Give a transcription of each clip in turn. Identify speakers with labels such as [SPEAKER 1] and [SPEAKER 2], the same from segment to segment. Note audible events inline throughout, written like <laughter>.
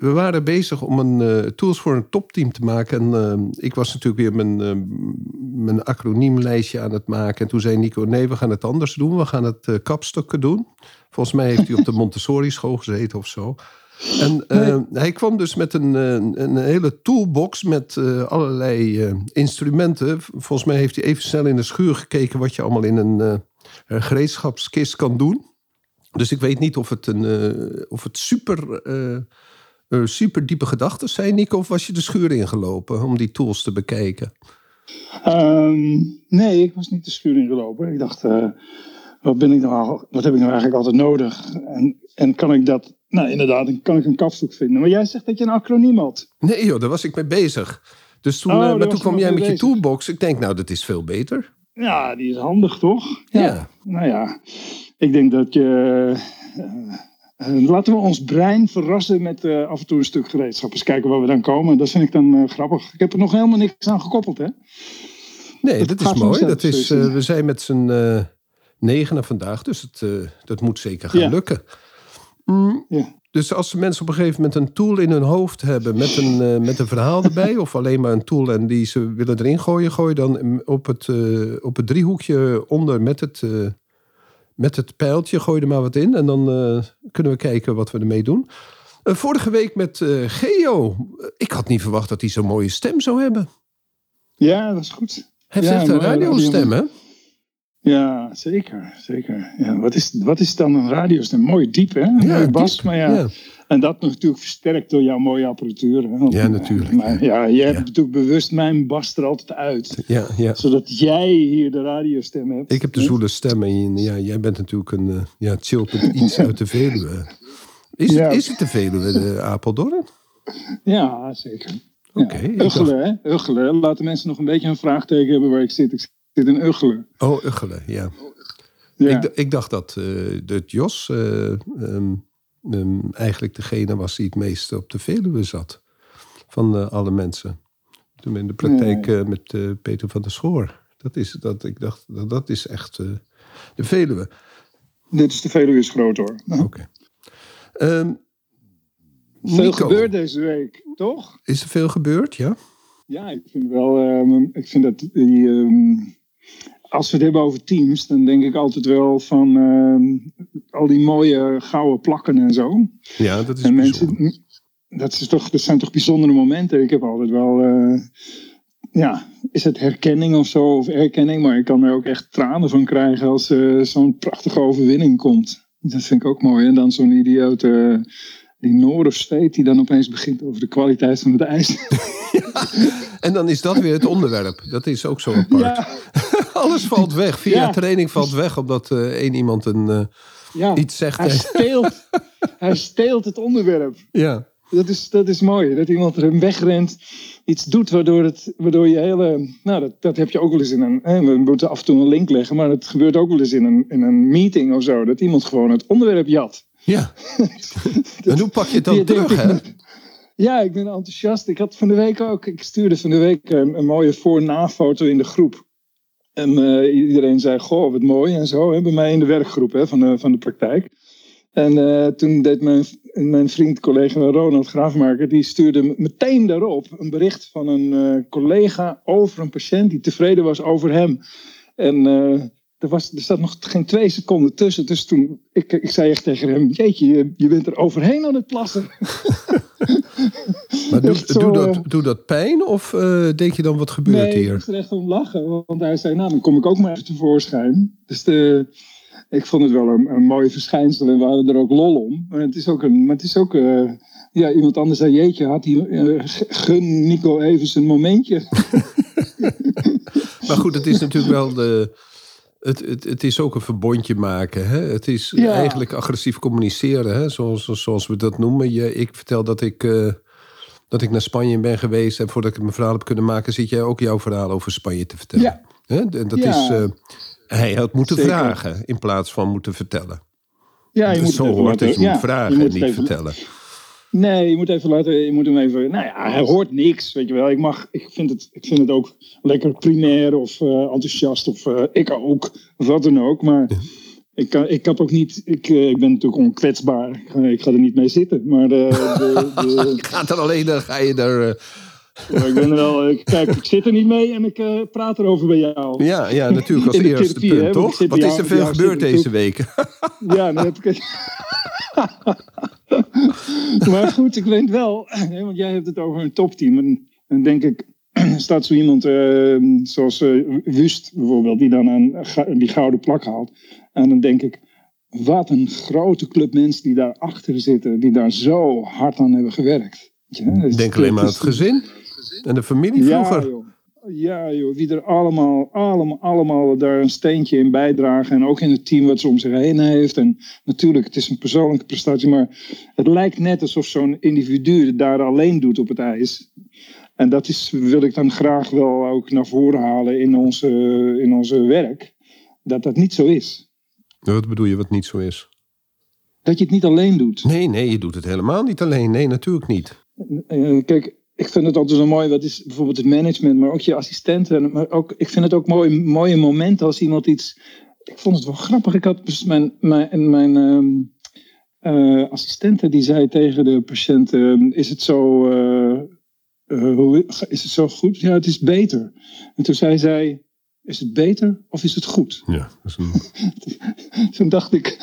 [SPEAKER 1] We waren bezig om een eh, tools voor een topteam te maken. En eh, ik was natuurlijk weer mijn, uh, mijn acroniemlijstje aan het maken. En toen zei Nico, nee, we gaan het anders doen. We gaan het kapstokken doen. Volgens mij heeft hij op de <laughs> Montessori school gezeten of zo. En hij kwam dus met een, een hele toolbox met allerlei instrumenten. Volgens mij heeft hij even snel in de schuur gekeken wat je allemaal in een gereedschapskist kan doen. Dus ik weet niet of het, een, of het super uh, super diepe gedachten zijn, Nico? Of was je de schuur ingelopen om die tools te bekijken?
[SPEAKER 2] Um, nee, ik was niet de schuur ingelopen. Ik dacht, uh, wat, ben ik nou, wat heb ik nou eigenlijk altijd nodig? En, en kan ik dat, nou inderdaad, kan ik een kapstok vinden. Maar jij zegt dat je een acroniem had.
[SPEAKER 1] Nee joh, daar was ik mee bezig. Dus toen, oh, uh, maar toen kwam jij met bezig. je toolbox. Ik denk, nou, dat is veel beter.
[SPEAKER 2] Ja, die is handig, toch? Ja. ja. Nou ja, ik denk dat je uh, laten we ons brein verrassen met uh, af en toe een stuk gereedschap. Eens kijken waar we dan komen. Dat vind ik dan uh, grappig. Ik heb er nog helemaal niks aan gekoppeld, hè?
[SPEAKER 1] Nee, dat, dat is mooi. Dat is, we zijn met z'n negenen vandaag, dus het, dat moet zeker gaan ja. lukken. Mm, ja. Dus als mensen op een gegeven moment een tool in hun hoofd hebben met een, met een verhaal erbij, of alleen maar een tool en die ze willen erin gooien, gooi dan op het, op het driehoekje onder met het met het pijltje, gooi er maar wat in. En dan uh, kunnen we kijken wat we ermee doen. Uh, vorige week met uh, Geo. Ik had niet verwacht dat hij zo'n mooie stem zou hebben.
[SPEAKER 2] Ja, dat is goed.
[SPEAKER 1] Hij heeft
[SPEAKER 2] ja,
[SPEAKER 1] echt een radiostem, hè?
[SPEAKER 2] Ja, zeker. zeker. Ja, wat, is, wat is dan een radiostem? Mooi diep, hè? Een ja, bas, diep. maar ja. ja. En dat natuurlijk versterkt door jouw mooie apparatuur. Hè?
[SPEAKER 1] Ja, natuurlijk.
[SPEAKER 2] Maar, ja, jij hebt natuurlijk bewust mijn bas er altijd uit.
[SPEAKER 1] Ja, ja.
[SPEAKER 2] Zodat jij hier de radiostem hebt.
[SPEAKER 1] Ik heb de zoele stem en ja, jij bent natuurlijk een uh, ja, chillpunt iets uit de Veluwe. Is, ja. het, is het de Veluwe, de Apeldoorn?
[SPEAKER 2] Ja, zeker.
[SPEAKER 1] Oké. Okay,
[SPEAKER 2] ja. Uggelen, hè? Uggelen. Laten mensen nog een beetje een vraagteken hebben waar ik zit. Ik zit in Uggelen.
[SPEAKER 1] Oh, Uggelen, ja. ja. Ik, ik dacht dat uh, de Jos... Uh, um, um, eigenlijk degene was die het meeste op de Veluwe zat. Van uh, alle mensen. Toen in de praktijk uh, met uh, Peter van der Schoor. Dat is dat. Ik dacht, dat, dat is echt de Veluwe.
[SPEAKER 2] Dit is de Veluwe is groot hoor.
[SPEAKER 1] Oké. Okay. Um,
[SPEAKER 2] veel gebeurd deze week, toch?
[SPEAKER 1] Is er veel gebeurd, ja?
[SPEAKER 2] Ja, ik vind wel. Um, ik vind dat die. Um, als we het hebben over teams, dan denk ik altijd wel van uh, al die mooie gouden plakken en zo.
[SPEAKER 1] Ja, dat is en mensen,
[SPEAKER 2] dat, is toch, dat zijn toch bijzondere momenten. Ik heb altijd wel, uh, ja, is het herkenning of zo, of erkenning, maar ik kan er ook echt tranen van krijgen als uh, zo'n prachtige overwinning komt. Dat vind ik ook mooi. En dan zo'n idioot, die Noord of Zweet, die dan opeens begint over de kwaliteit van het ijs. <laughs>
[SPEAKER 1] En dan is dat weer het onderwerp. Dat is ook zo apart. Ja. Alles <laughs> valt weg. Via ja. training valt weg, omdat uh, één iemand een, uh,
[SPEAKER 2] ja.
[SPEAKER 1] iets zegt.
[SPEAKER 2] Hij steelt, <laughs> hij steelt het onderwerp.
[SPEAKER 1] Ja.
[SPEAKER 2] Dat is, dat is mooi. Dat iemand er wegrent, iets doet waardoor, het, waardoor je hele. Nou, dat, dat heb je ook wel eens in een. Hè, we moeten af en toe een link leggen, maar dat gebeurt ook wel eens in een, in een meeting of zo. Dat iemand gewoon het onderwerp jat.
[SPEAKER 1] Ja. <laughs> en hoe pak je het dan terug, hè?
[SPEAKER 2] Ja, ik ben enthousiast. Ik had van de week ook, ik stuurde van de week een, een mooie voor-na-foto in de groep. En uh, iedereen zei, goh, wat mooi en zo, hè, bij mij in de werkgroep hè, van, de, van de praktijk. En uh, toen deed mijn, mijn vriend, collega Ronald Graafmaker, die stuurde meteen daarop een bericht van een uh, collega over een patiënt die tevreden was over hem. En er, was, er zat nog geen twee seconden tussen. Dus toen, ik, ik zei echt tegen hem, jeetje, je, je bent er overheen aan het plassen. <laughs>
[SPEAKER 1] Maar
[SPEAKER 2] zo,
[SPEAKER 1] doet, dat, doet dat pijn of eh, denk je dan wat gebeurt
[SPEAKER 2] nee, ik
[SPEAKER 1] hier?
[SPEAKER 2] moest er echt om lachen. Want hij zei, nou, dan kom ik ook maar even tevoorschijn. Dus de, ik vond het wel een, een mooi verschijnsel. En we hadden er ook lol om. Maar het is ook, een, maar het is ook eh, ja, iemand anders zei, jeetje, had hij, eh, gun Nico even zijn momentje. <laughs>
[SPEAKER 1] Maar goed, het is natuurlijk wel de. Het, het, het is ook een verbondje maken. Hè? Het is
[SPEAKER 2] Ja.
[SPEAKER 1] eigenlijk agressief communiceren, hè? Zoals, zoals we dat noemen. Je, ik vertel dat ik, dat ik naar Spanje ben geweest. En voordat ik mijn verhaal heb kunnen maken, zit jij ook jouw verhaal over Spanje te vertellen.
[SPEAKER 2] Ja.
[SPEAKER 1] En dat
[SPEAKER 2] Ja.
[SPEAKER 1] is. eh, hij had moeten
[SPEAKER 2] Zeker.
[SPEAKER 1] vragen in plaats van moeten vertellen.
[SPEAKER 2] Ja, je moet
[SPEAKER 1] Zo hoort het. Je moet
[SPEAKER 2] ja,
[SPEAKER 1] vragen
[SPEAKER 2] je moet
[SPEAKER 1] en
[SPEAKER 2] het
[SPEAKER 1] niet
[SPEAKER 2] even-
[SPEAKER 1] vertellen.
[SPEAKER 2] Nee, je moet even laten, je moet hem even. Nou ja, hij hoort niks, weet je wel. Ik mag, ik vind het, ik vind het ook lekker primair of eh, enthousiast of eh, ik ook, of wat dan ook. Maar ik, kan, ik heb ook niet, ik, eh, ik ben natuurlijk onkwetsbaar. Ik ga, ik ga er niet mee zitten. Maar de, <laughs> de, de,
[SPEAKER 1] gaat er alleen, dan ga je er. eh,
[SPEAKER 2] maar ik ben er wel, ik, kijk, ik zit er niet mee en ik eh, praat erover bij jou.
[SPEAKER 1] ja, ja, natuurlijk als eerste
[SPEAKER 2] therapie,
[SPEAKER 1] punt, toch? Wat is er veel gebeurd deze week?
[SPEAKER 2] Ja, dan heb ik <laughs> maar goed, ik weet wel, hè, want jij hebt het over een topteam. En dan denk ik, <clears throat> staat zo iemand eh, zoals eh, Wust bijvoorbeeld, die dan een, die gouden plak haalt. En dan denk ik, wat een grote club mensen die daarachter zitten, die daar zo hard aan hebben gewerkt. Ja, dus
[SPEAKER 1] Denk alleen maar aan het gezin en de familie
[SPEAKER 2] ja,
[SPEAKER 1] vroeger.
[SPEAKER 2] joh. Ja, joh. Wie er allemaal, allemaal, allemaal daar een steentje in bijdragen. En ook in het team wat ze om zich heen heeft. En natuurlijk, het is een persoonlijke prestatie. Maar het lijkt net alsof zo'n individu het daar alleen doet op het ijs. En dat is, wil ik dan graag wel ook naar voren halen in onze, in onze werk. Dat dat niet zo is.
[SPEAKER 1] Wat bedoel je wat niet zo is?
[SPEAKER 2] Dat je het niet alleen doet.
[SPEAKER 1] Nee, nee, je doet het helemaal niet alleen. Nee, natuurlijk niet.
[SPEAKER 2] Eh, kijk, ik vind het altijd zo mooi. Wat is bijvoorbeeld het management, maar ook je assistenten. Maar ook, ik vind het ook mooi, mooie momenten als iemand iets. Ik vond het wel grappig. Ik had dus mijn, mijn, mijn ehm, eh, assistente die zei tegen de patiënt: ehm, Is het zo. eh, eh, is het zo goed? Ja, het is beter. En toen zei zij: Is het beter of is het goed?
[SPEAKER 1] Ja, dat is een... <laughs>
[SPEAKER 2] Toen dacht ik,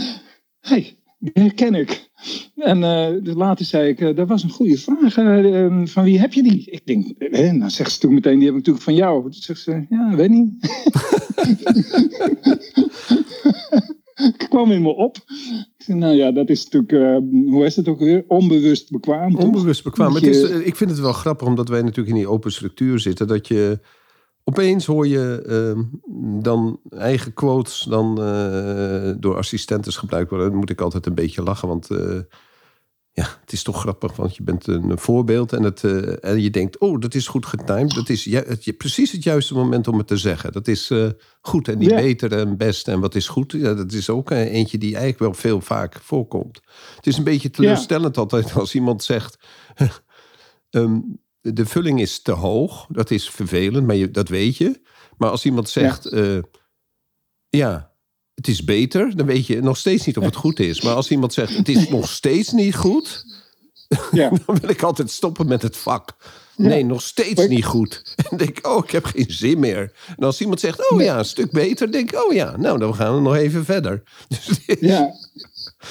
[SPEAKER 2] hé, hey, die herken ik. En dus later zei ik, eh, dat was een goede vraag. eh, eh, van wie heb je die? Ik denk, eh, nou zegt ze toen meteen, die heb ik natuurlijk van jou. Toen zegt ze, ja, weet niet. <laughs> ik kwam in me op. Nou ja, dat is natuurlijk, hoe is het ook weer? Onbewust bekwaam?
[SPEAKER 1] Onbewust bekwaam. Het is, ik vind het wel grappig, omdat wij natuurlijk in die open structuur zitten, dat je opeens hoor je ehm, dan eigen quotes dan eh, door assistentes gebruikt worden. Dan moet ik altijd een beetje lachen, want eh, ja, het is toch grappig, want je bent een voorbeeld en, het, eh, en je denkt, oh, dat is goed getimed. Dat is het, precies het juiste moment om het te zeggen. Dat is goed en
[SPEAKER 2] Ja.
[SPEAKER 1] beter en best en wat is goed. Ja, dat is ook eentje die eigenlijk wel veel vaak voorkomt. Het is een beetje teleurstellend altijd als iemand zegt... <laughs> ehm, de vulling is te hoog, dat is vervelend, maar je, dat weet je. Maar als iemand zegt, ja. ja, het is beter, dan weet je nog steeds niet of het goed is. Maar als iemand zegt, het is <laughs> nog steeds niet goed,
[SPEAKER 2] Ja. <laughs>
[SPEAKER 1] dan wil ik altijd stoppen met het vak. Nee, nog steeds niet goed. En <laughs> dan denk ik, oh, ik heb geen zin meer. En als iemand zegt, oh ja, een stuk beter, denk ik, oh ja, nou, dan gaan we nog even verder. Dus,
[SPEAKER 2] Ja.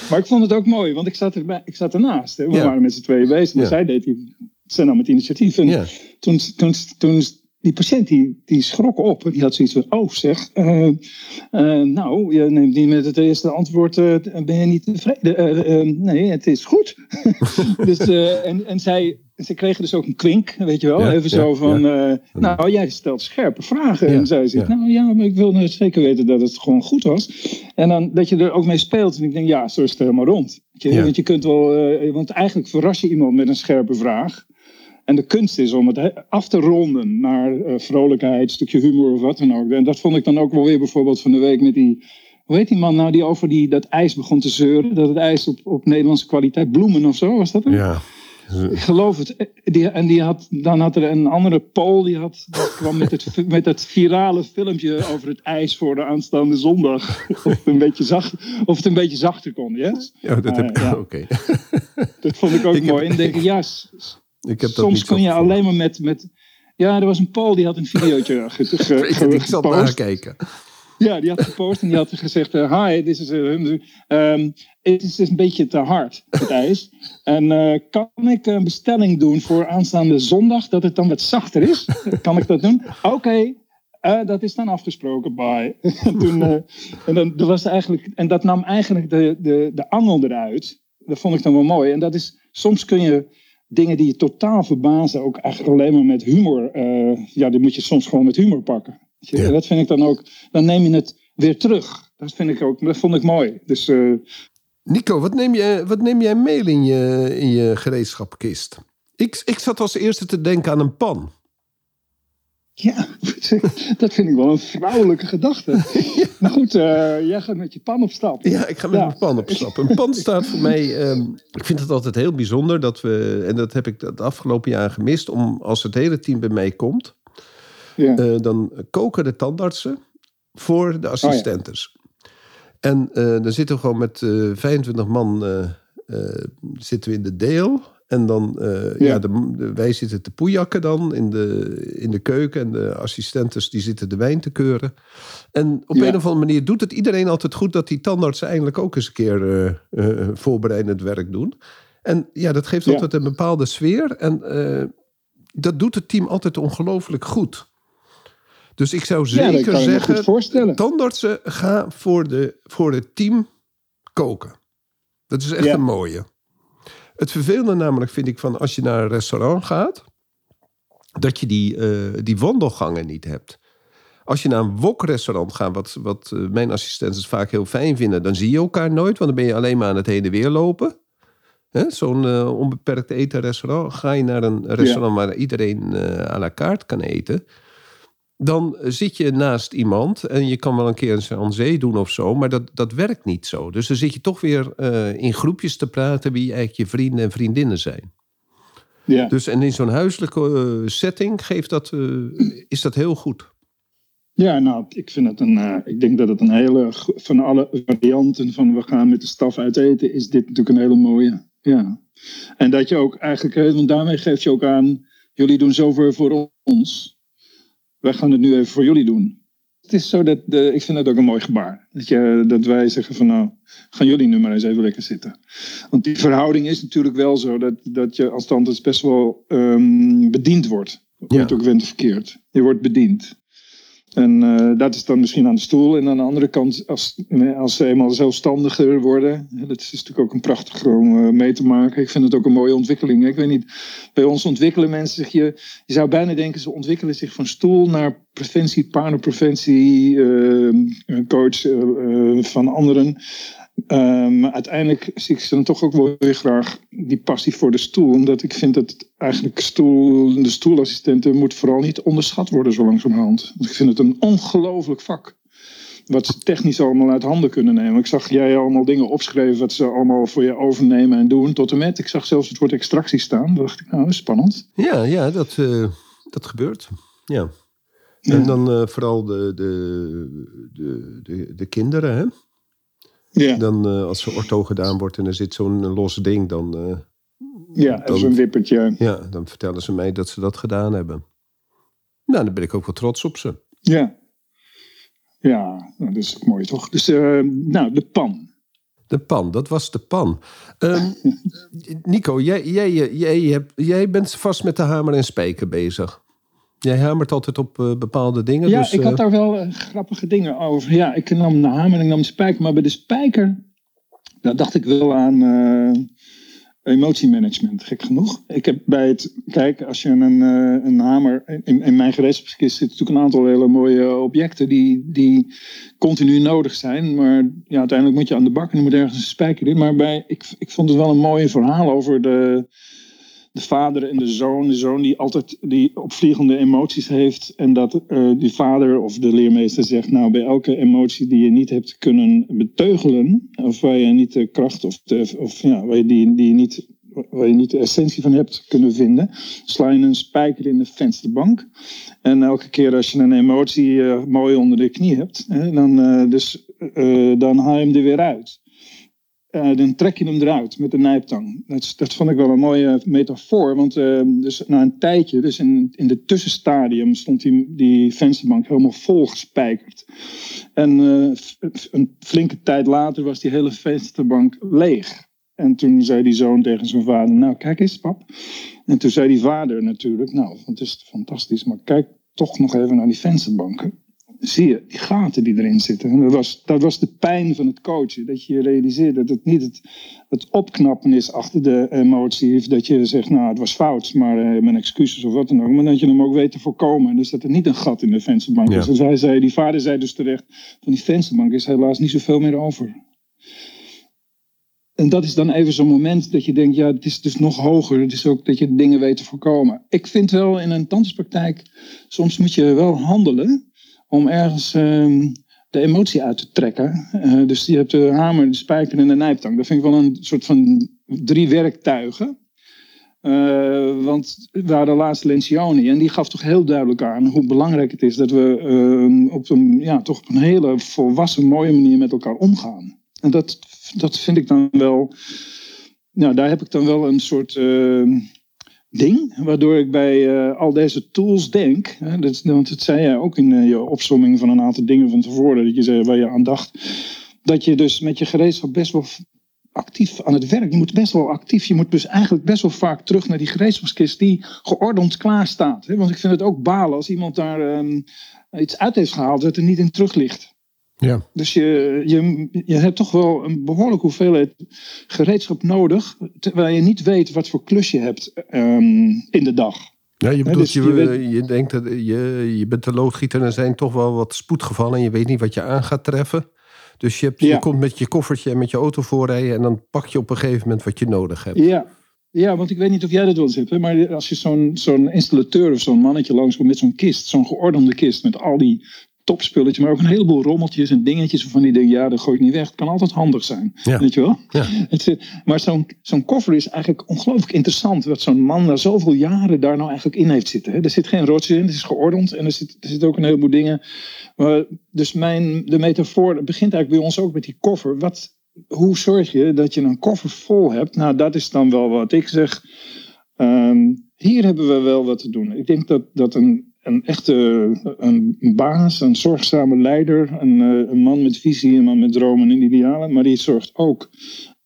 [SPEAKER 2] Maar ik vond het ook mooi, want ik zat, ik zat ernaast. Hè. We
[SPEAKER 1] Ja.
[SPEAKER 2] waren met z'n tweeën bezig. En zij deed die, zij nam het initiatief. En
[SPEAKER 1] Ja.
[SPEAKER 2] toen, toen, toen, die patiënt die, die schrok op. Die had zoiets van, oh zeg, eh, eh, nou, je neemt niet met het eerste antwoord, eh, ben je niet tevreden? Nee, het is goed. <laughs> dus, en, en zij, ze kregen dus ook een kwink, weet je wel.
[SPEAKER 1] Ja,
[SPEAKER 2] Even
[SPEAKER 1] ja,
[SPEAKER 2] zo van, nou, jij stelt scherpe vragen. En zij zegt, nou ja, maar ik wil nou zeker weten dat het gewoon goed was. En dan dat je er ook mee speelt. En ik denk, ja, zo is het helemaal rond. Je? Want je kunt wel, want eigenlijk verras je iemand met een scherpe vraag. En de kunst is om het he- af te ronden naar eh, vrolijkheid, stukje humor of wat dan ook. En dat vond ik dan ook wel weer bijvoorbeeld van de week met die. Hoe heet die man nou die over die, dat ijs begon te zeuren? Dat het ijs op, op Nederlandse kwaliteit, bloemen of zo, was dat het?
[SPEAKER 1] ja.
[SPEAKER 2] Ik geloof het. Eh, Die, en die had, dan had er een andere Pool, die, had, die kwam met het, met het virale filmpje over het ijs voor de aanstaande zondag. <laughs> Of het een beetje, zacht, of het een beetje zachter kon, yes?
[SPEAKER 1] ja, dat heb ik.
[SPEAKER 2] Ja. <laughs>
[SPEAKER 1] Oké.
[SPEAKER 2] Dat vond ik ook
[SPEAKER 1] Ik heb-
[SPEAKER 2] mooi. En dan denk ik, ja,
[SPEAKER 1] Ik heb dat
[SPEAKER 2] soms kun je alleen maar met, met... Ja, er was een Pool die had een videootje ge, <laughs> ge,
[SPEAKER 1] Ik,
[SPEAKER 2] gepost.
[SPEAKER 1] nakijken.
[SPEAKER 2] Ja, die had gepost en die had gezegd: uh, Hi, dit is, um, het is een beetje te hard, het ijs. En uh, kan ik een bestelling doen voor aanstaande zondag, dat het dan wat zachter is? kan ik dat doen? <laughs> Oké, okay. dat is dan afgesproken. Bye. <laughs> Toen, en, dan, dat was eigenlijk, en dat nam eigenlijk de, de, de angel eruit. Dat vond ik dan wel mooi. En dat is, soms kun je dingen die je totaal verbazen, ook eigenlijk alleen maar met humor. ja, die moet je soms gewoon met humor pakken. Ja. Dat vind ik dan ook, dan neem je het weer terug. Dat vind ik ook, dat vond ik mooi. Dus, uh...
[SPEAKER 1] Nico, wat neem, je, wat neem jij mee in je, in je gereedschapkist? Ik, ik zat als eerste te denken aan een pan.
[SPEAKER 2] Ja, <laughs> dat vind ik wel een vrouwelijke gedachte. <laughs> Maar goed, uh, jij gaat met je pan op stap.
[SPEAKER 1] Ja, ik ga met mijn pan op stap. Een pan staat voor mij... Um, ik vind het altijd heel bijzonder dat we... En dat heb ik het afgelopen jaar gemist. Om als het hele team bij mij komt... Ja. Uh, dan koken de tandartsen voor de assistentes. Oh, ja. En uh, dan zitten we gewoon met uh, 25 man zitten we in de deel. En dan, ja, ja de, de, wij zitten te poejakken dan in de, in de keuken. En de assistentes die zitten de wijn te keuren. En op een of andere manier doet het iedereen altijd goed... dat die tandartsen eigenlijk ook eens een keer voorbereidend werk doen. En ja, dat geeft altijd een bepaalde sfeer. En dat doet het team altijd ongelooflijk goed. Dus ik zou zeker ja, zeggen, tandartsen, ga voor, de, voor het team koken. Dat is echt een mooie. Het vervelende namelijk vind ik van als je naar een restaurant gaat, dat je die, uh, die wandelgangen niet hebt. Als je naar een wokrestaurant gaat, wat, wat uh, mijn assistenten vaak heel fijn vinden, dan zie je elkaar nooit, want dan ben je alleen maar aan het heen en weer lopen. Zo'n uh, onbeperkt eten restaurant. Ga je naar een restaurant waar iedereen à la carte kan eten dan zit je naast iemand en je kan wel een keer een zee doen of zo, maar dat, dat werkt niet zo. Dus dan zit je toch weer uh, in groepjes te praten wie eigenlijk je vrienden en vriendinnen zijn. Ja. Dus en in zo'n huiselijke uh, setting geeft dat, uh, is dat heel goed.
[SPEAKER 2] Ja, nou, ik vind het een. ik denk dat het een hele. Van alle varianten van we gaan met de staf uit eten, is dit natuurlijk een hele mooie. Ja. En dat je ook eigenlijk. Want daarmee geef je ook aan. Jullie doen zoveel voor ons wij gaan het nu even voor jullie doen. Het is zo dat, de, ik vind dat ook een mooi gebaar. Dat, je, dat wij zeggen van nou, gaan jullie nu maar eens even lekker zitten. Want die verhouding is natuurlijk wel zo dat, dat je als tandarts best wel um, bediend wordt. Ja. Wordt ook verkeerd. Je wordt bediend. En uh, dat is dan misschien aan de stoel. En aan de andere kant, als, als ze eenmaal zelfstandiger worden. Dat is natuurlijk ook een prachtig om uh, mee te maken. Ik vind het ook een mooie ontwikkeling. Ik weet niet, bij ons ontwikkelen mensen zich. Je, je zou bijna denken, ze ontwikkelen zich van stoel naar preventie, paardenpreventie, uh, coach van anderen. Um, maar uiteindelijk zie ik ze dan toch ook wel weer graag die passie voor de stoel. Omdat ik vind dat eigenlijk stoel, de stoelassistenten moet vooral niet onderschat worden zo langzamerhand. ik vind het een ongelooflijk vak. Wat ze technisch allemaal uit handen kunnen nemen. Ik zag jij allemaal dingen opschrijven wat ze allemaal voor je overnemen en doen. Tot en met, ik zag zelfs het woord extractie staan. Dacht ik, nou, dat is spannend.
[SPEAKER 1] Ja, ja dat, uh, dat gebeurt. Ja. En dan uh, vooral de, de, de, de, de kinderen, hè? Ja. Dan uh, als er ortho gedaan wordt en er zit zo'n los ding, dan... Uh,
[SPEAKER 2] ja, zo'n wippertje.
[SPEAKER 1] Ja, dan vertellen ze mij dat ze dat gedaan hebben. Nou, dan ben ik ook wel trots op ze.
[SPEAKER 2] Ja. Ja, nou, dat is mooi toch? Dus, uh, nou, de pan.
[SPEAKER 1] De pan, dat was de pan. Um, <laughs> Nico, jij, jij, jij, jij, jij bent vast met de hamer en spijker bezig. Jij hamert altijd op uh, bepaalde dingen.
[SPEAKER 2] Ja,
[SPEAKER 1] dus,
[SPEAKER 2] ik had uh... daar wel uh, grappige dingen over. Ja, ik nam de hamer en ik nam de spijker. Maar bij de spijker, daar dacht ik wel aan emotiemanagement, gek genoeg. Ik heb bij het, kijk, als je een, een hamer, in, in mijn gereedschapskist zitten natuurlijk een aantal hele mooie objecten die, die continu nodig zijn. Maar ja, uiteindelijk moet je aan de bak en er moet ergens een spijker in. Maar bij, ik, ik vond het wel een mooi verhaal over de de vader en de zoon. De zoon die altijd die opvliegende emoties heeft. En dat uh, die vader of de leermeester zegt: Nou, bij elke emotie die je niet hebt kunnen beteugelen. Of waar je niet de kracht of, of ja, waar je die, die niet. Waar je niet de essentie van hebt kunnen vinden, sla je een spijker in de vensterbank. En elke keer als je een emotie uh, mooi onder de knie hebt, hè, dan, uh, dus, dan haal je hem er weer uit. Eh, dan trek je hem eruit met de nijptang. Dat, dat vond ik wel een mooie metafoor. Want uh, dus na een tijdje, dus in, in de tussenstadium, stond die, die vensterbank helemaal vol gespijkerd. En uh, een flinke tijd later was die hele vensterbank leeg. En toen zei die zoon tegen zijn vader: Nou, kijk eens, pap. En toen zei die vader natuurlijk: Nou, het is fantastisch, maar kijk toch nog even naar die vensterbanken zie je die gaten die erin zitten. En dat was, dat was de pijn van het coachen. Dat je realiseert dat het niet het, het opknappen is achter de emotie. Dat je zegt, nou het was fout, maar uh, mijn excuses of wat dan ook. Maar dat je hem ook weet te voorkomen. Dus dat er niet een gat in de vensterbank is. Dus hij zei, die vader zei dus terecht, van die vensterbank is helaas niet zoveel meer over. En dat is dan even zo'n moment dat je denkt, ja, het is dus nog hoger. Het is ook dat je dingen weet te voorkomen. Ik vind wel in een tandartspraktijk, soms moet je wel handelen om ergens ehm, de emotie uit te trekken. Uh, dus je hebt de hamer, de spijker en de nijptang. Dat vind ik wel een soort van drie werktuigen. Uh, want we hadden laatst Lencioni en die gaf toch heel duidelijk aan hoe belangrijk het is dat we uh, op, een, ja, toch op een hele volwassen, mooie manier met elkaar omgaan. En dat, dat vind ik dan wel, nou, daar heb ik dan wel een soort ehm, ding, waardoor ik bij uh, al deze tools denk, hè, dat, want dat zei jij ook in uh, je opzomming van een aantal dingen van tevoren, dat je zei waar je aan dacht, dat je dus met je gereedschap best wel actief aan het werk, je moet best wel actief, je moet dus eigenlijk best wel vaak terug naar die gereedschapskist die geordend klaar staat. Hè? Want ik vind het ook balen als iemand daar um, iets uit heeft gehaald dat er niet in terug ligt. Ja. Dus je, je, je hebt toch wel een behoorlijke hoeveelheid gereedschap nodig, terwijl je niet weet wat voor klus je hebt um, in de dag.
[SPEAKER 1] Ja, je bedoelt, dus je, je, je, denkt dat je, je bent de loodgieter en er zijn toch wel wat spoedgevallen en je weet niet wat je aan gaat treffen. Dus je, hebt, ja. je komt met je koffertje en met je auto voorrijden en dan pak je op een gegeven moment wat je nodig hebt.
[SPEAKER 2] Ja, ja, want ik weet niet of jij dat wel eens hebt, maar als je zo'n zo'n installateur of zo'n mannetje langskomt met zo'n kist, zo'n geordende kist met al die topspulletje, maar ook een heleboel rommeltjes en dingetjes van die dingen, ja, dat gooi ik niet weg. Het kan altijd handig zijn, ja. weet je wel? Ja. Het, maar zo'n zo'n koffer is eigenlijk ongelooflijk interessant, wat zo'n man na zoveel jaren daar nou eigenlijk in heeft zitten. Hè. Er zit geen rotje in, het is geordend en er zit, er zit ook een heleboel dingen. Maar, dus mijn, de metafoor begint eigenlijk bij ons ook met die koffer. Wat, hoe zorg je dat je een koffer vol hebt? Nou, dat is dan wel wat ik zeg. Um, hier hebben we wel wat te doen. Ik denk dat, dat een, een echte een baas, een zorgzame leider, een, eh, een man met visie, een man met dromen en idealen. Maar die zorgt ook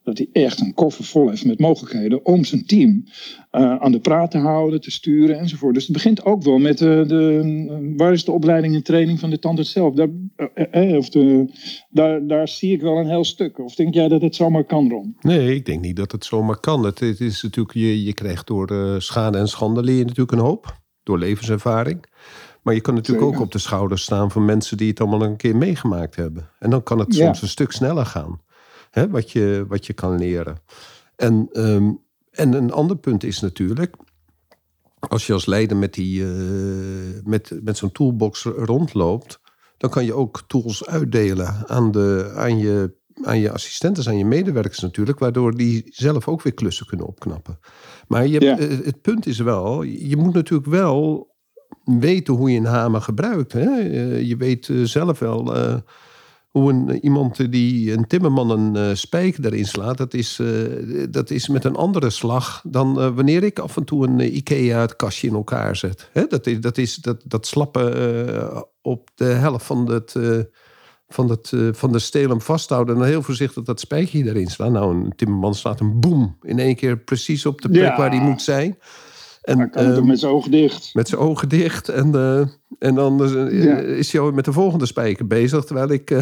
[SPEAKER 2] dat hij echt een koffer vol heeft met mogelijkheden om zijn team uh, aan de praat te houden, te sturen enzovoort. Dus het begint ook wel met de, de waar is de opleiding en training van de tandarts zelf? Daar, eh, of de, daar, daar zie ik wel een heel stuk. Of denk jij dat het zomaar kan, Ron?
[SPEAKER 1] Nee, ik denk niet dat het zomaar kan. Het, het is natuurlijk, je, je krijgt door schade en schande leer je natuurlijk een hoop. Door levenservaring. Maar je kan natuurlijk Zeker. ook op de schouders staan van mensen die het allemaal een keer meegemaakt hebben. En dan kan het ja. soms een stuk sneller gaan. Hè, wat, je, wat je kan leren. En, um, en een ander punt is natuurlijk. Als je als leider met, die, uh, met, met zo'n toolbox rondloopt. dan kan je ook tools uitdelen aan, de, aan, je, aan je assistenten, aan je medewerkers natuurlijk. waardoor die zelf ook weer klussen kunnen opknappen. Maar je ja. het punt is wel. je moet natuurlijk wel weten hoe je een hamer gebruikt. Hè? Je weet zelf wel uh, hoe een, iemand die een timmerman een uh, spijker erin slaat, dat is, uh, dat is met een andere slag dan wanneer ik af en toe een IKEA het kastje in elkaar zet. Hè? Dat, is, dat, is, dat, dat slappen op de helft van het. Van, het, van de stelum vasthouden en dan heel voorzichtig dat spijkerje erin slaan. Nou, een timmerman slaat een boem in één keer precies op de plek ja. waar die moet zijn.
[SPEAKER 2] En, hij kan um, met zijn ogen dicht.
[SPEAKER 1] Met zijn ogen dicht. En, uh, en dan ja. is hij met de volgende spijker bezig. Terwijl ik... <laughs>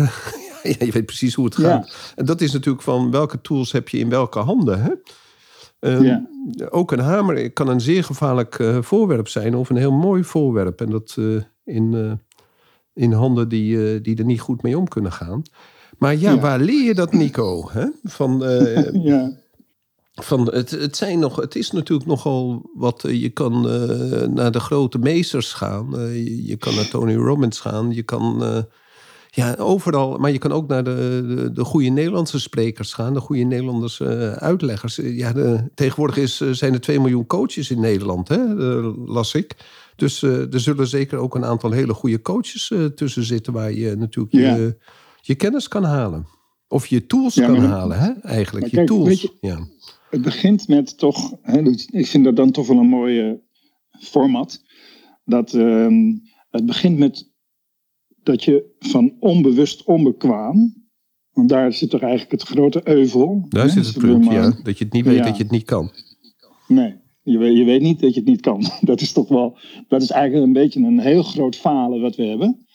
[SPEAKER 1] Ja, je weet precies hoe het gaat. Ja. En dat is natuurlijk van welke tools heb je in welke handen. Hè? Ja. Ook een hamer kan een zeer gevaarlijk voorwerp zijn. Of een heel mooi voorwerp. En dat in, in handen die, die er niet goed mee om kunnen gaan. Maar ja, waar leer je dat, Nico? Hè? Van, <laughs> ja van het, het, zijn nog, het is natuurlijk nogal wat. Eh, je kan uh, naar de grote meesters gaan. Uh, je, je, kan naar Tony Robbins gaan. Je kan. Uh, ja, overal. Maar je kan ook naar de, de, de goede Nederlandse sprekers gaan. De goede Nederlandse uitleggers. Ja, de, tegenwoordig is, zijn er 2 miljoen coaches in Nederland, hè, las ik. Dus er zullen zeker ook een aantal hele goede coaches tussen zitten. waar je natuurlijk ja. je, je kennis kan halen. Of je tools
[SPEAKER 2] Ja,
[SPEAKER 1] kan
[SPEAKER 2] maar-
[SPEAKER 1] halen, hè? Eigenlijk, je
[SPEAKER 2] kijk,
[SPEAKER 1] tools.
[SPEAKER 2] weet je-
[SPEAKER 1] ja.
[SPEAKER 2] Het begint met toch, hè, dus ik vind dat dan toch wel een mooie format. Dat ehm, het begint met dat je van onbewust onbekwaam, want daar zit toch eigenlijk het grote euvel.
[SPEAKER 1] Daar
[SPEAKER 2] hè,
[SPEAKER 1] zit het punt, ja. Dat je het niet weet dat je het niet kan.
[SPEAKER 2] Nee, je weet, je weet niet dat je het niet kan. <laughs> Dat is toch wel, dat is eigenlijk een beetje een heel groot falen wat we hebben.